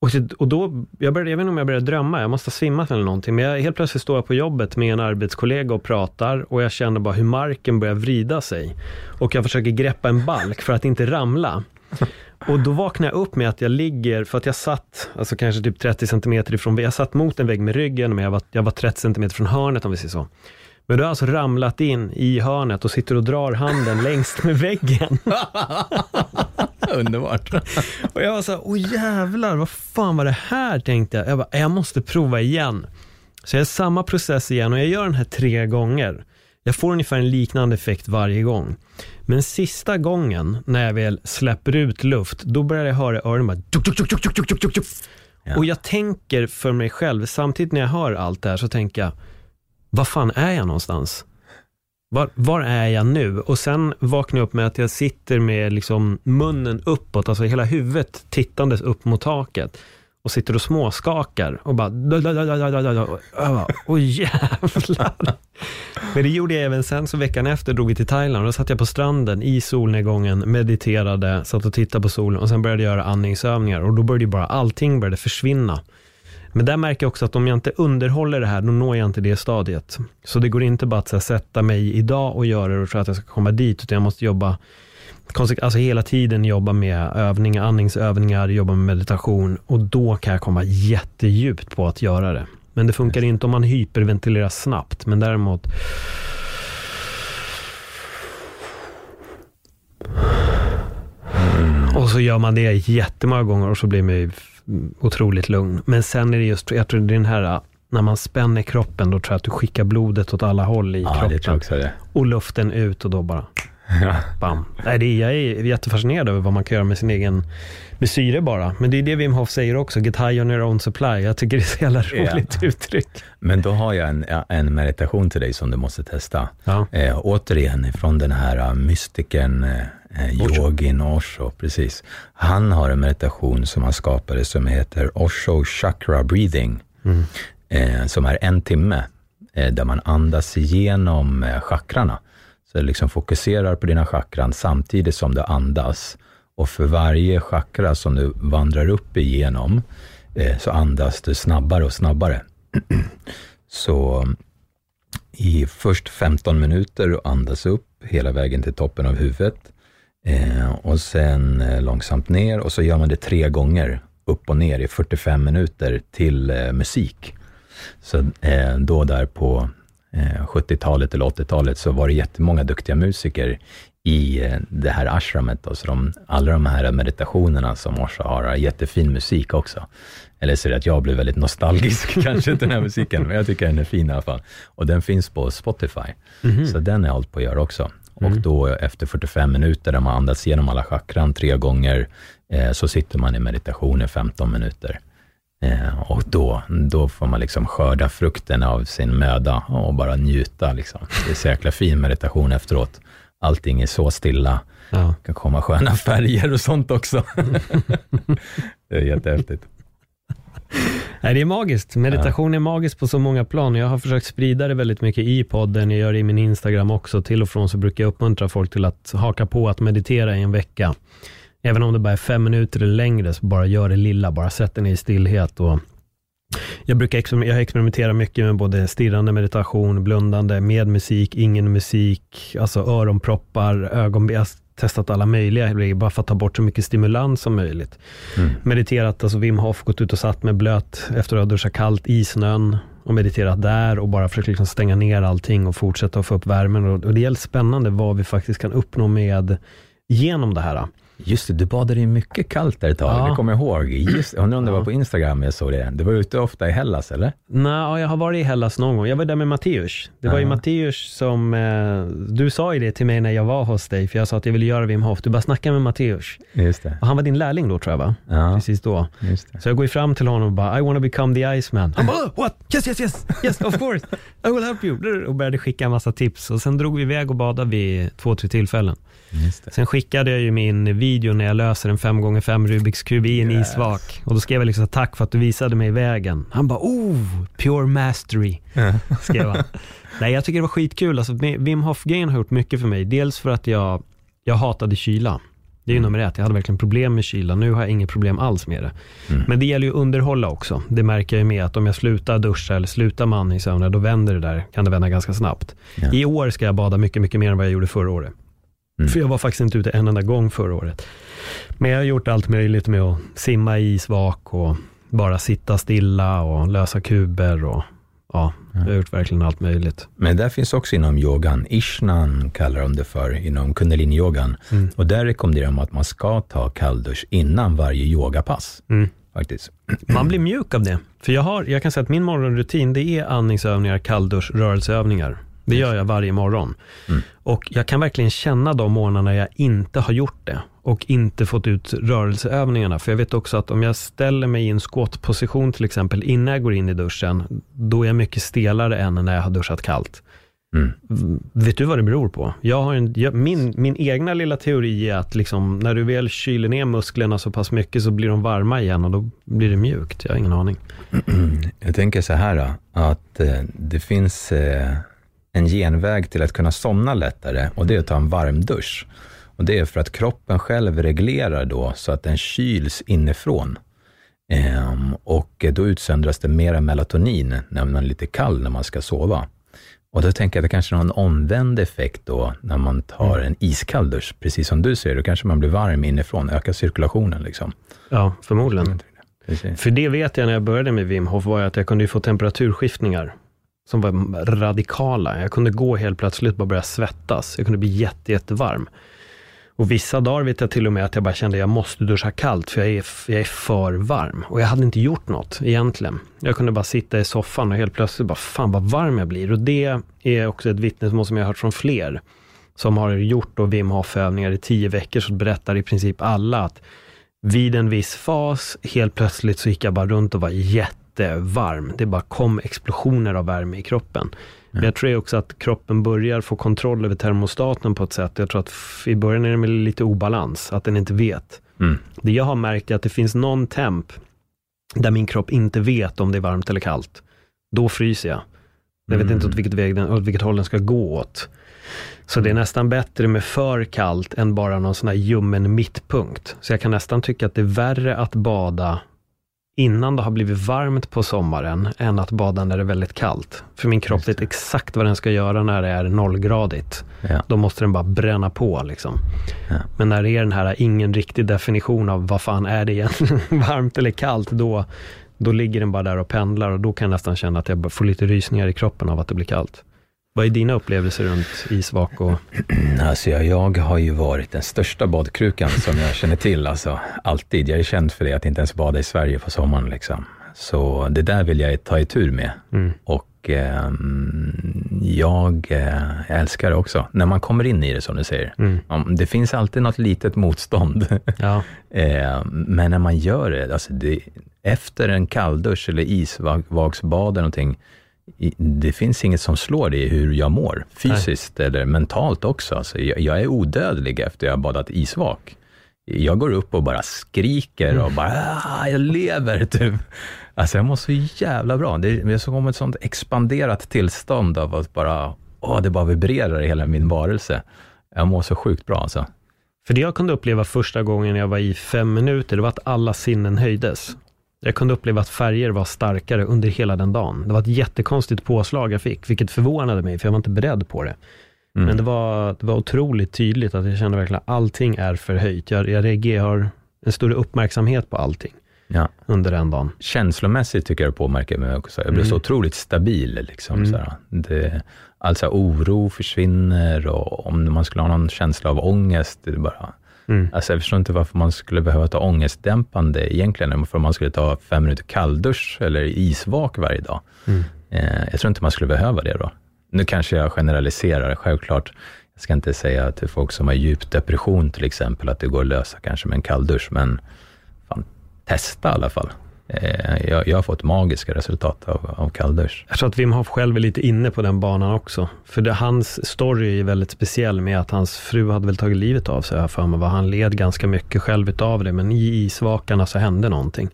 Och, och då, jag, började, jag vet inte om jag började drömma, jag måste ha svimmat eller någonting, men jag, helt plötsligt står jag på jobbet med en arbetskollega och pratar och jag känner bara hur marken börjar vrida sig. Och jag försöker greppa en balk för att inte ramla. Och då vaknar jag upp med att jag ligger, för att jag satt, alltså kanske typ 30 centimeter ifrån, jag satt mot en vägg med ryggen, men jag var, jag var 30 centimeter från hörnet om vi säger så. Men du har alltså ramlat in i hörnet och sitter och drar handen längst med väggen. (laughs) Underbart. och jag var så här, åh jävlar, vad fan var det här, tänkte jag. Jag bara, jag måste prova igen. Så jag gör samma process igen och jag gör den här tre gånger. Jag får ungefär en liknande effekt varje gång. Men sista gången när jag väl släpper ut luft, då börjar jag höra öronen bara tuk, tuk, tuk, tuk, tuk, tuk, tuk. Ja. Och jag tänker för mig själv, samtidigt när jag hör allt det här, så tänker jag, vad fan är jag någonstans? Var, var, är jag nu? Och sen vaknar jag upp med att jag sitter med liksom munnen uppåt, alltså hela huvudet tittandes upp mot taket och sitter och småskakar och bara... Åh jävlar! Men det gjorde jag även sen, så veckan efter drog vi till Thailand. Då satt jag på stranden i solnedgången, mediterade, satt och tittade på solen och sen började jag göra andningsövningar och då började bara allting började försvinna. Men där märker jag också att om jag inte underhåller det här, då når jag inte det stadiet. Så det går inte bara att här, sätta mig idag och göra det och tro att jag ska komma dit, utan jag måste jobba alltså hela tiden jobba med övningar, andningsövningar, jobba med meditation och då kan jag komma jättedjupt på att göra det. Men det funkar inte om man hyperventilerar snabbt, men däremot mm. Och så gör man det jättemånga gånger och så blir man otroligt lugn. Men sen är det just, jag tror det är den här, när man spänner kroppen, då tror jag att du skickar blodet åt alla håll i ja, kroppen. Och luften ut och då bara Ja. Bam. Nej, det är, jag är jättefascinerad över vad man kan göra med sin egen med syre bara. Men det är det Wim Hof säger också, get high on your own supply. Jag tycker det är så jävla roligt ja. uttryck. Men då har jag en, en meditation till dig som du måste testa. Ja. Eh, återigen från den här uh, mystikern eh, yogin Osho, precis. Han har en meditation som han skapade som heter Osho Chakra Breathing, mm. eh, som är en timme, eh, där man andas igenom eh, chakrarna du liksom fokuserar på dina chakran samtidigt som du andas. Och för varje chakra som du vandrar upp igenom eh, så andas du snabbare och snabbare. (clears throat) så i först 15 minuter och andas upp hela vägen till toppen av huvudet eh, och sen eh, långsamt ner och så gör man det tre gånger upp och ner i 45 minuter till eh, musik. Så eh, då där på 70-talet eller 80-talet så var det jättemånga duktiga musiker i eh, det här ashramet. Då, så de, alla de här meditationerna som Osha har, har jättefin musik också. Eller så är det att jag blir väldigt nostalgisk (laughs) kanske till den här musiken, men jag tycker den är fin i alla fall. Och den finns på Spotify, mm -hmm. så den är allt på att göra också. Mm. Och då efter 45 minuter, där man andats igenom alla chakran tre gånger, eh, så sitter man i meditation i 15 minuter. Eh, och då, då får man liksom skörda frukten av sin möda och bara njuta. Liksom. Det är så jäkla fin meditation efteråt allting är så stilla. Ja. Det kan komma sköna färger och sånt också. (laughs) det är jättehäftigt. Nej, det är magiskt. Meditation är magiskt på så många plan. Jag har försökt sprida det väldigt mycket i podden. Jag gör det i min Instagram också. Till och från så brukar jag uppmuntra folk till att haka på att meditera i en vecka. Även om det bara är fem minuter eller längre, så bara gör det lilla. Bara sätt dig i stillhet och jag brukar jag experimentera mycket med både stirrande meditation, blundande, med musik, ingen musik, alltså öronproppar, ögon, jag har testat alla möjliga grejer bara för att ta bort så mycket stimulans som möjligt. Mm. Mediterat, alltså Wim Hof, gått ut och satt med blöt efter att ha duschat kallt i snön och mediterat där och bara försökt liksom stänga ner allting och fortsätta att få upp värmen. Och, och det är helt spännande vad vi faktiskt kan uppnå med genom det här. Just det, du badade ju mycket kallt där ett tag, ja. det kommer jag ihåg. Just, jag undrar om det var på Instagram jag såg det. Du var ute ofta i Hellas, eller? Nej, jag har varit i Hellas någon gång. Jag var där med Matteus. Det var ju Matteus som, eh, du sa ju det till mig när jag var hos dig, för jag sa att jag ville göra Wim Hof. Du bara snackade med Matteus. Just det. Och han var din lärling då, tror jag, va? Precis då. Så jag går ju fram till honom och bara, I wanna become the Iceman. Han bara, what? Yes, yes, yes, yes, of course. I will help you. Och började skicka en massa tips. Och sen drog vi iväg och badade vid två, tre tillfällen. Sen skickade jag ju min video när jag löser en 5x5 Rubiks kub i en yes. isvak. Och då skrev jag liksom tack för att du visade mig vägen. Han bara, oh, pure mastery, skrev han. (laughs) Nej, jag tycker det var skitkul. Alltså, Wim Hof-grejen har gjort mycket för mig. Dels för att jag, jag hatade kyla. Det är ju mm. nummer ett. Jag hade verkligen problem med kyla. Nu har jag inget problem alls med det. Mm. Men det gäller ju att underhålla också. Det märker jag med att om jag slutar duscha eller slutar med andningsövningar, då vänder det där, kan det vända ganska snabbt. Ja. I år ska jag bada mycket, mycket mer än vad jag gjorde förra året. Mm. För jag var faktiskt inte ute en enda gång förra året. Men jag har gjort allt möjligt med att simma i isvak och bara sitta stilla och lösa kuber och ja, jag har gjort verkligen allt möjligt. Men där finns också inom yogan, ishnan kallar de det för, inom kundalini-yogan. Mm. Och där rekommenderar de att man ska ta kalldusch innan varje yogapass. Mm. Faktiskt. Man blir mjuk av det. För jag, har, jag kan säga att min morgonrutin, det är andningsövningar, kalldusch, rörelseövningar. Det gör jag varje morgon. Mm. Och jag kan verkligen känna de morgnarna jag inte har gjort det och inte fått ut rörelseövningarna. För jag vet också att om jag ställer mig i en squat-position till exempel innan jag går in i duschen, då är jag mycket stelare än när jag har duschat kallt. Mm. Vet du vad det beror på? Jag har en, jag, min, min egna lilla teori är att liksom, när du väl kyler ner musklerna så pass mycket så blir de varma igen och då blir det mjukt. Jag har ingen aning. (clears throat) Jag tänker så här att eh, det finns eh, en genväg till att kunna somna lättare och det är att ta en varm dusch. Och det är för att kroppen själv reglerar då så att den kyls inifrån. Ehm, och då utsöndras det mera melatonin när man är lite kall när man ska sova. Och då tänker jag att det kanske är någon omvänd effekt då när man tar en iskall dusch. Precis som du säger, då kanske man blir varm inifrån, ökar cirkulationen. Liksom. Ja, förmodligen. Precis. För det vet jag när jag började med Wim Hof, var att jag kunde få temperaturskiftningar som var radikala. Jag kunde gå helt plötsligt och börja svettas. Jag kunde bli jätte, jättevarm. Och vissa dagar vet jag till och med att jag bara kände att jag måste duscha kallt för jag är, jag är för varm. Och jag hade inte gjort något egentligen. Jag kunde bara sitta i soffan och helt plötsligt bara, fan vad varm jag blir. Och det är också ett vittnesmål som jag har hört från fler som har gjort då Wim Hof-övningar i tio veckor, så berättar i princip alla att vid en viss fas, helt plötsligt så gick jag bara runt och var jätte jättevarm. Det bara kom explosioner av värme i kroppen. Men jag tror också att kroppen börjar få kontroll över termostaten på ett sätt. Jag tror att i början är det lite obalans, att den inte vet. Mm. Det jag har märkt är att det finns någon temp där min kropp inte vet om det är varmt eller kallt. Då fryser jag. Jag vet mm. inte åt vilket, väg den, åt vilket håll den ska gå åt. Så det är nästan bättre med för kallt än bara någon sån här ljummen mittpunkt. Så jag kan nästan tycka att det är värre att bada innan det har blivit varmt på sommaren, än att bada när det är väldigt kallt. För min kropp vet exakt vad den ska göra när det är nollgradigt. Ja. Då måste den bara bränna på liksom. Ja. Men när det är den här, ingen riktig definition av vad fan är det egentligen, (laughs) varmt eller kallt, då, då ligger den bara där och pendlar och då kan jag nästan känna att jag får lite rysningar i kroppen av att det blir kallt. Vad är dina upplevelser runt isvak och... (clears throat) Alltså jag, jag har ju varit den största badkrukan som jag känner till, alltså alltid. Jag är känd för det, att inte ens bada i Sverige på sommaren. Liksom. Så det där vill jag ta i tur med. Mm. Och ehm, jag, eh, jag älskar det också, när man kommer in i det som du säger. Mm. Det finns alltid något litet motstånd. (laughs) Ja, Eh, Men när man gör det, alltså det efter en kalldusch eller isvaksbad eller någonting, det finns inget som slår det i hur jag mår, fysiskt eller mentalt också. Alltså jag, jag är odödlig efter jag har badat isvak. Jag går upp och bara skriker och bara, ah, jag lever, (laughs) typ. Alltså jag mår så jävla bra. Det är, det är som ett sånt expanderat tillstånd av att bara, åh, det bara vibrerar i hela min varelse. Jag mår så sjukt bra alltså. För det jag kunde uppleva första gången jag var i fem minuter, det var att alla sinnen höjdes. Jag kunde uppleva att färger var starkare under hela den dagen. Det var ett jättekonstigt påslag jag fick, vilket förvånade mig, för jag var inte beredd på det. Mm. Men det var, det var otroligt tydligt att jag kände verkligen att allting är förhöjt. Jag, jag reagerar, en större uppmärksamhet på allting Ja. under den dagen. känslomässigt tycker jag det påverkar mig också. Jag blir så otroligt stabil. Liksom, här. Det, alltså oro försvinner och om man skulle ha någon känsla av ångest, det bara... Mm. Alltså jag förstår inte varför man skulle behöva ta ångestdämpande egentligen, för man skulle ta fem minuter kalldusch eller isvak varje dag. Eh, jag tror inte man skulle behöva det då. Nu kanske jag generaliserar, självklart. Jag ska inte säga till folk som har djup depression till exempel, att det går att lösa kanske med en kalldusch, men fan, testa i alla fall. Eh, jag, jag har fått magiska resultat av, av kalldusch. Jag tror att Wim Hof själv är lite inne på den banan också. För det, hans story är väldigt speciell med att hans fru hade väl tagit livet av sig, jag för mig. Han led ganska mycket själv utav det, men i isvakarna så hände någonting.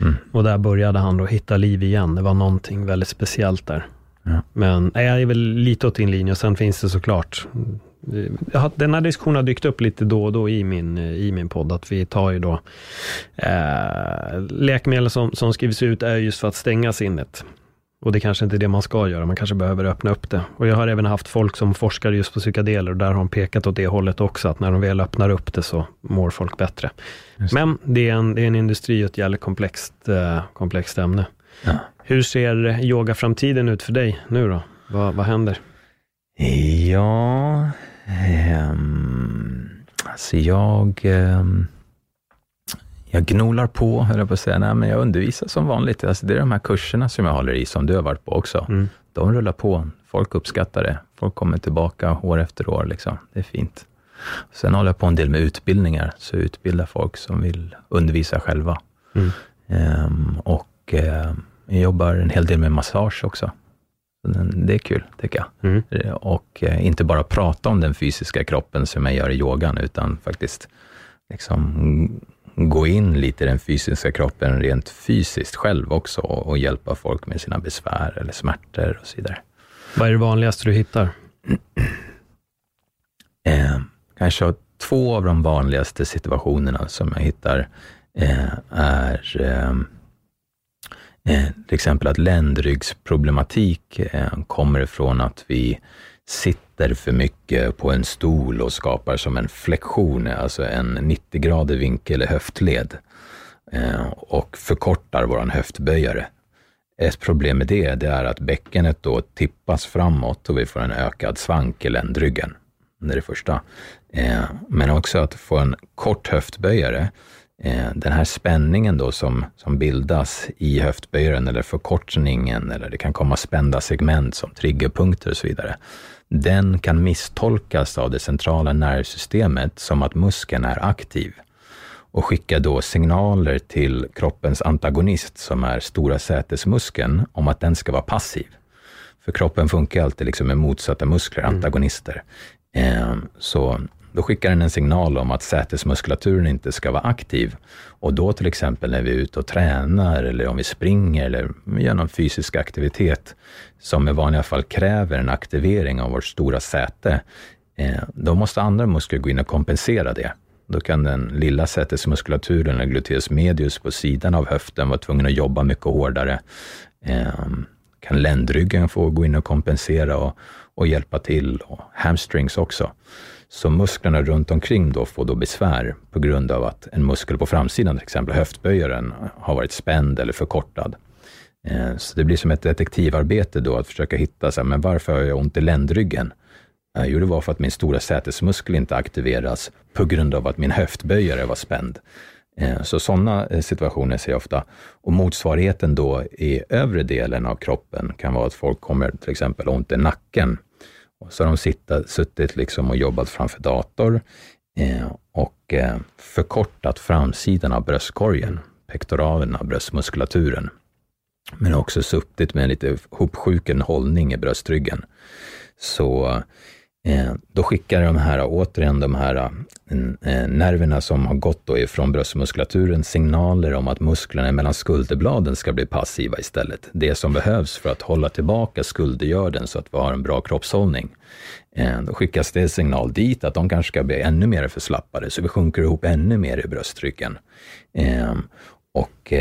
Mm. Och där började han då hitta liv igen. Det var någonting väldigt speciellt där. Ja. Men nej, jag är väl lite åt din linje och sen finns det såklart den här diskussionen har dykt upp lite då och då i min, i min podd, att vi tar ju då eh, läkemedel som, som skrivs ut är just för att stänga sinnet. Och det kanske inte är det man ska göra, man kanske behöver öppna upp det. Och jag har även haft folk som forskar just på psykedeler och där har de pekat åt det hållet också, att när de väl öppnar upp det så mår folk bättre. Men det är en, det är en industri och ett jävligt komplext, eh, komplext ämne. Ja. Hur ser yogaframtiden ut för dig nu då? Vad, vad händer? Ja, ehm, alltså jag, ehm, jag gnolar på, höll jag på att säga. Nej, men jag undervisar som vanligt. Alltså det är de här kurserna som jag håller i, som du har varit på också. Mm. De rullar på. Folk uppskattar det. Folk kommer tillbaka år efter år. Liksom. Det är fint. Sen håller jag på en del med utbildningar, så jag utbildar folk som vill undervisa själva. Mm. Ehm, och ehm, jag jobbar en hel del med massage också. Det är kul, tycker jag. Mm. Eh, Och eh, inte bara prata om den fysiska kroppen som jag gör i yogan, utan faktiskt liksom gå in lite i den fysiska kroppen rent fysiskt själv också och hjälpa folk med sina besvär eller smärtor och så vidare. Vad är det vanligaste du hittar? (clears throat) Eh, kanske två av de vanligaste situationerna som jag hittar eh, är eh, Eh, till exempel att ländryggsproblematik eh, kommer ifrån att vi sitter för mycket på en stol och skapar som en flexion, alltså en 90-gradig vinkel i höftled eh, och förkortar vår höftböjare. Ett problem med det, det är att bäckenet då tippas framåt och vi får en ökad svank i ländryggen. Det är det första. Men också att få en kort höftböjare. Eh, den här spänningen då som, som bildas i höftböjaren eller förkortningen eller det kan komma spända segment som triggerpunkter och så vidare. Den kan misstolkas av det centrala nervsystemet som att muskeln är aktiv och skickar då signaler till kroppens antagonist som är stora sätesmuskeln om att den ska vara passiv. För kroppen funkar alltid liksom med motsatta muskler, antagonister. Eh, så då skickar den en signal om att sätesmuskulaturen inte ska vara aktiv. Och då till exempel när vi är ute och tränar eller om vi springer eller gör någon fysisk aktivitet som i vanliga fall kräver en aktivering av vårt stora säte, eh, då måste andra muskler gå in och kompensera det. Då kan den lilla sätesmuskulaturen, eller gluteus medius, på sidan av höften vara tvungen att jobba mycket hårdare. Eh, kan ländryggen få gå in och kompensera och, och hjälpa till, och hamstrings också. Så musklerna runt omkring då får då besvär på grund av att en muskel på framsidan, till exempel höftböjaren, har varit spänd eller förkortad. Eh, så det blir som ett detektivarbete då att försöka hitta, så här, men varför har jag ont i ländryggen? Eh, jo, det var för att min stora sätesmuskel inte aktiveras på grund av att min höftböjare var spänd. Eh, så sådana situationer ser jag ofta. Och motsvarigheten då i övre delen av kroppen kan vara att folk kommer till exempel ont i nacken. Och så har de sitta, suttit liksom och jobbat framför dator eh, och eh, förkortat framsidan av bröstkorgen, pektoralerna, bröstmuskulaturen men också suttit med en lite hopsjuken hållning i bröstryggen. Så Eh, då skickar de här, återigen de här eh, eh, nerverna som har gått då ifrån bröstmuskulaturen signaler om att musklerna mellan skulderbladen ska bli passiva istället. Det som behövs för att hålla tillbaka skuldergörden så att vi har en bra kroppshållning. Då skickas det signal dit att de kanske ska bli ännu mer förslappade, så vi sjunker ihop ännu mer i bröstryggen. Och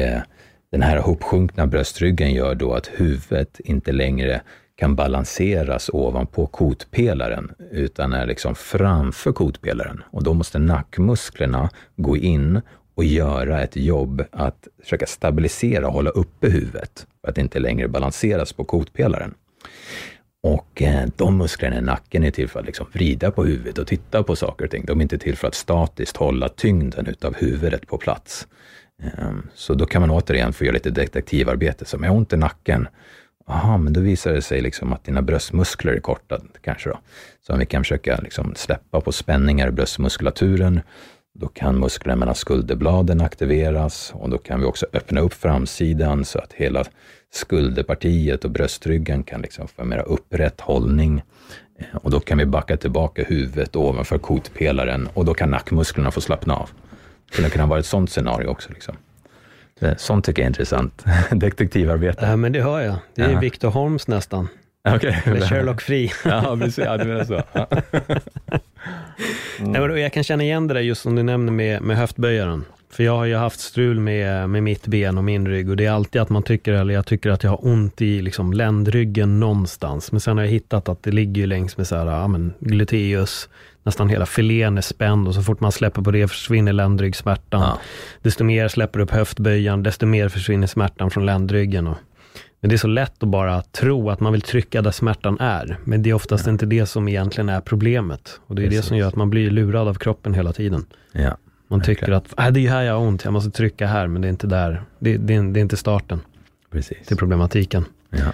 den här hopsjunkna bröstryggen gör då att huvudet inte längre kan balanseras ovanpå kotpelaren, utan är liksom framför kotpelaren. Och då måste nackmusklerna gå in och göra ett jobb att försöka stabilisera och hålla uppe huvudet, för att inte längre balanseras på kotpelaren. Och eh, de musklerna i nacken är till för att liksom vrida på huvudet och titta på saker och ting. De är inte till för att statiskt hålla tyngden utav huvudet på plats. Ehm, så då kan man återigen få göra lite detektivarbete. Så om jag har ont i nacken, aha, men då visar det sig liksom att dina bröstmuskler är korta, kanske. Då. Så om vi kan försöka liksom släppa på spänningar i bröstmuskulaturen, då kan musklerna mellan skulderbladen aktiveras och då kan vi också öppna upp framsidan så att hela skulderpartiet och bröstryggen kan liksom få en mer upprätt hållning. Eh, och då kan vi backa tillbaka huvudet ovanför kotpelaren och då kan nackmusklerna få slappna av skulle kunna vara ett sånt scenario också. Liksom. Sånt tycker jag är intressant. (laughs) Detektivarbete. Ja, men det hör jag. Det är ja. Victor Holmes nästan. Okay. Med Sherlock Free. (laughs) ja, precis. Ja, du menar så. (laughs) mm. Nej, men jag kan känna igen det där just som du nämner med, med höftböjaren. För jag har ju haft strul med, med mitt ben och min rygg och det är alltid att man tycker, eller jag tycker att jag har ont i liksom ländryggen någonstans. Men sen har jag hittat att det ligger ju längs med så här, ja, men gluteus, nästan hela filén är spänd och så fort man släpper på det försvinner ländryggsmärtan. Ja. Desto mer släpper upp höftböjan, desto mer försvinner smärtan från ländryggen. Och, men det är så lätt att bara tro att man vill trycka där smärtan är. Men det är oftast ja. inte det som egentligen är problemet. Och det är Precis. det som gör att man blir lurad av kroppen hela tiden. Ja. Man tycker att äh, det är här jag har ont, jag måste trycka här, men det är inte där. Det, det, det är inte starten Precis. till problematiken. Ja.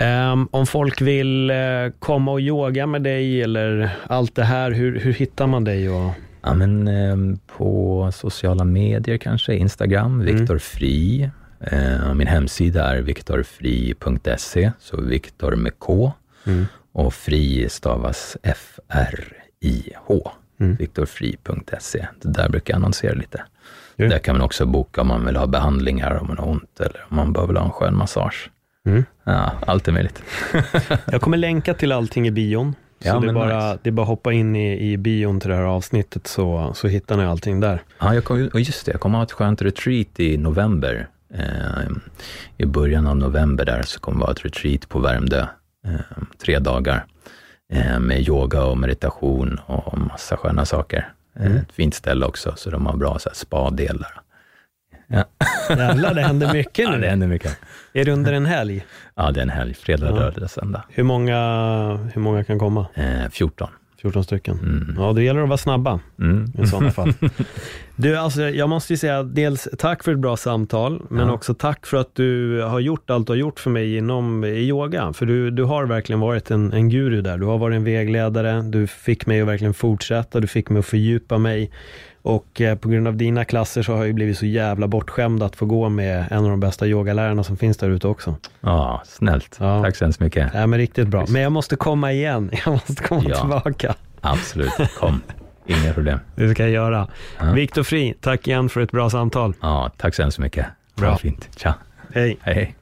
Um, om folk vill uh, komma och yoga med dig eller allt det här, hur, hur hittar man dig? Och... Ja, men, um, på sociala medier kanske, Instagram, mm. Viktor Fri. Uh, min hemsida är viktorfri.se, så Viktor med K. Mm. Och Fri stavas F-R-I-H. Mm. Viktorfri.se. Där brukar jag annonsera lite. Yeah. Där kan man också boka om man vill ha behandlingar, om man har ont eller om man behöver ha en skön massage. Mm. Ja, allt är möjligt. (laughs) jag kommer länka till allting i bion. Så ja, det, är bara, nice. det är bara att hoppa in i, i bion till det här avsnittet så, så hittar ni allting där. Ja, jag kom, just det, jag kommer ha ett skönt retreat i november. Eh, I början av november där så kommer det vara ett retreat på Värmdö, eh, tre dagar, eh, med yoga och meditation och massa sköna saker. Eh, mm. Ett fint ställe också, så de har bra spa-delar. Ja. Jävlar, det händer mycket nu. Ja, det händer mycket. Är det under en helg? Ja, det är en helg. Fredag, ja. lördag, söndag. Hur många, hur många kan komma? Eh, 14. 14 stycken. Mm. Ja, det gäller att vara snabba mm. i sådana fall. (laughs) Du, alltså, jag måste ju säga dels tack för ett bra samtal, men ja. också tack för att du har gjort allt du har gjort för mig inom yoga. För du, du har verkligen varit en, en guru där. Du har varit en vägledare, du fick mig att verkligen fortsätta, du fick mig att fördjupa mig. Och eh, på grund av dina klasser så har jag blivit så jävla bortskämd att få gå med en av de bästa yogalärarna som finns där ute också. Ja, snällt. Ja. Tack så hemskt mycket. Ja, men riktigt bra. Men jag måste komma igen. (laughs) Jag måste komma ja, tillbaka. Absolut, kom. Inga problem. Det ska jag göra. Ja. Viktor Fri, tack igen för ett bra samtal. Ja, tack så hemskt mycket. Bra. Fint. Tja. Hej. Hej.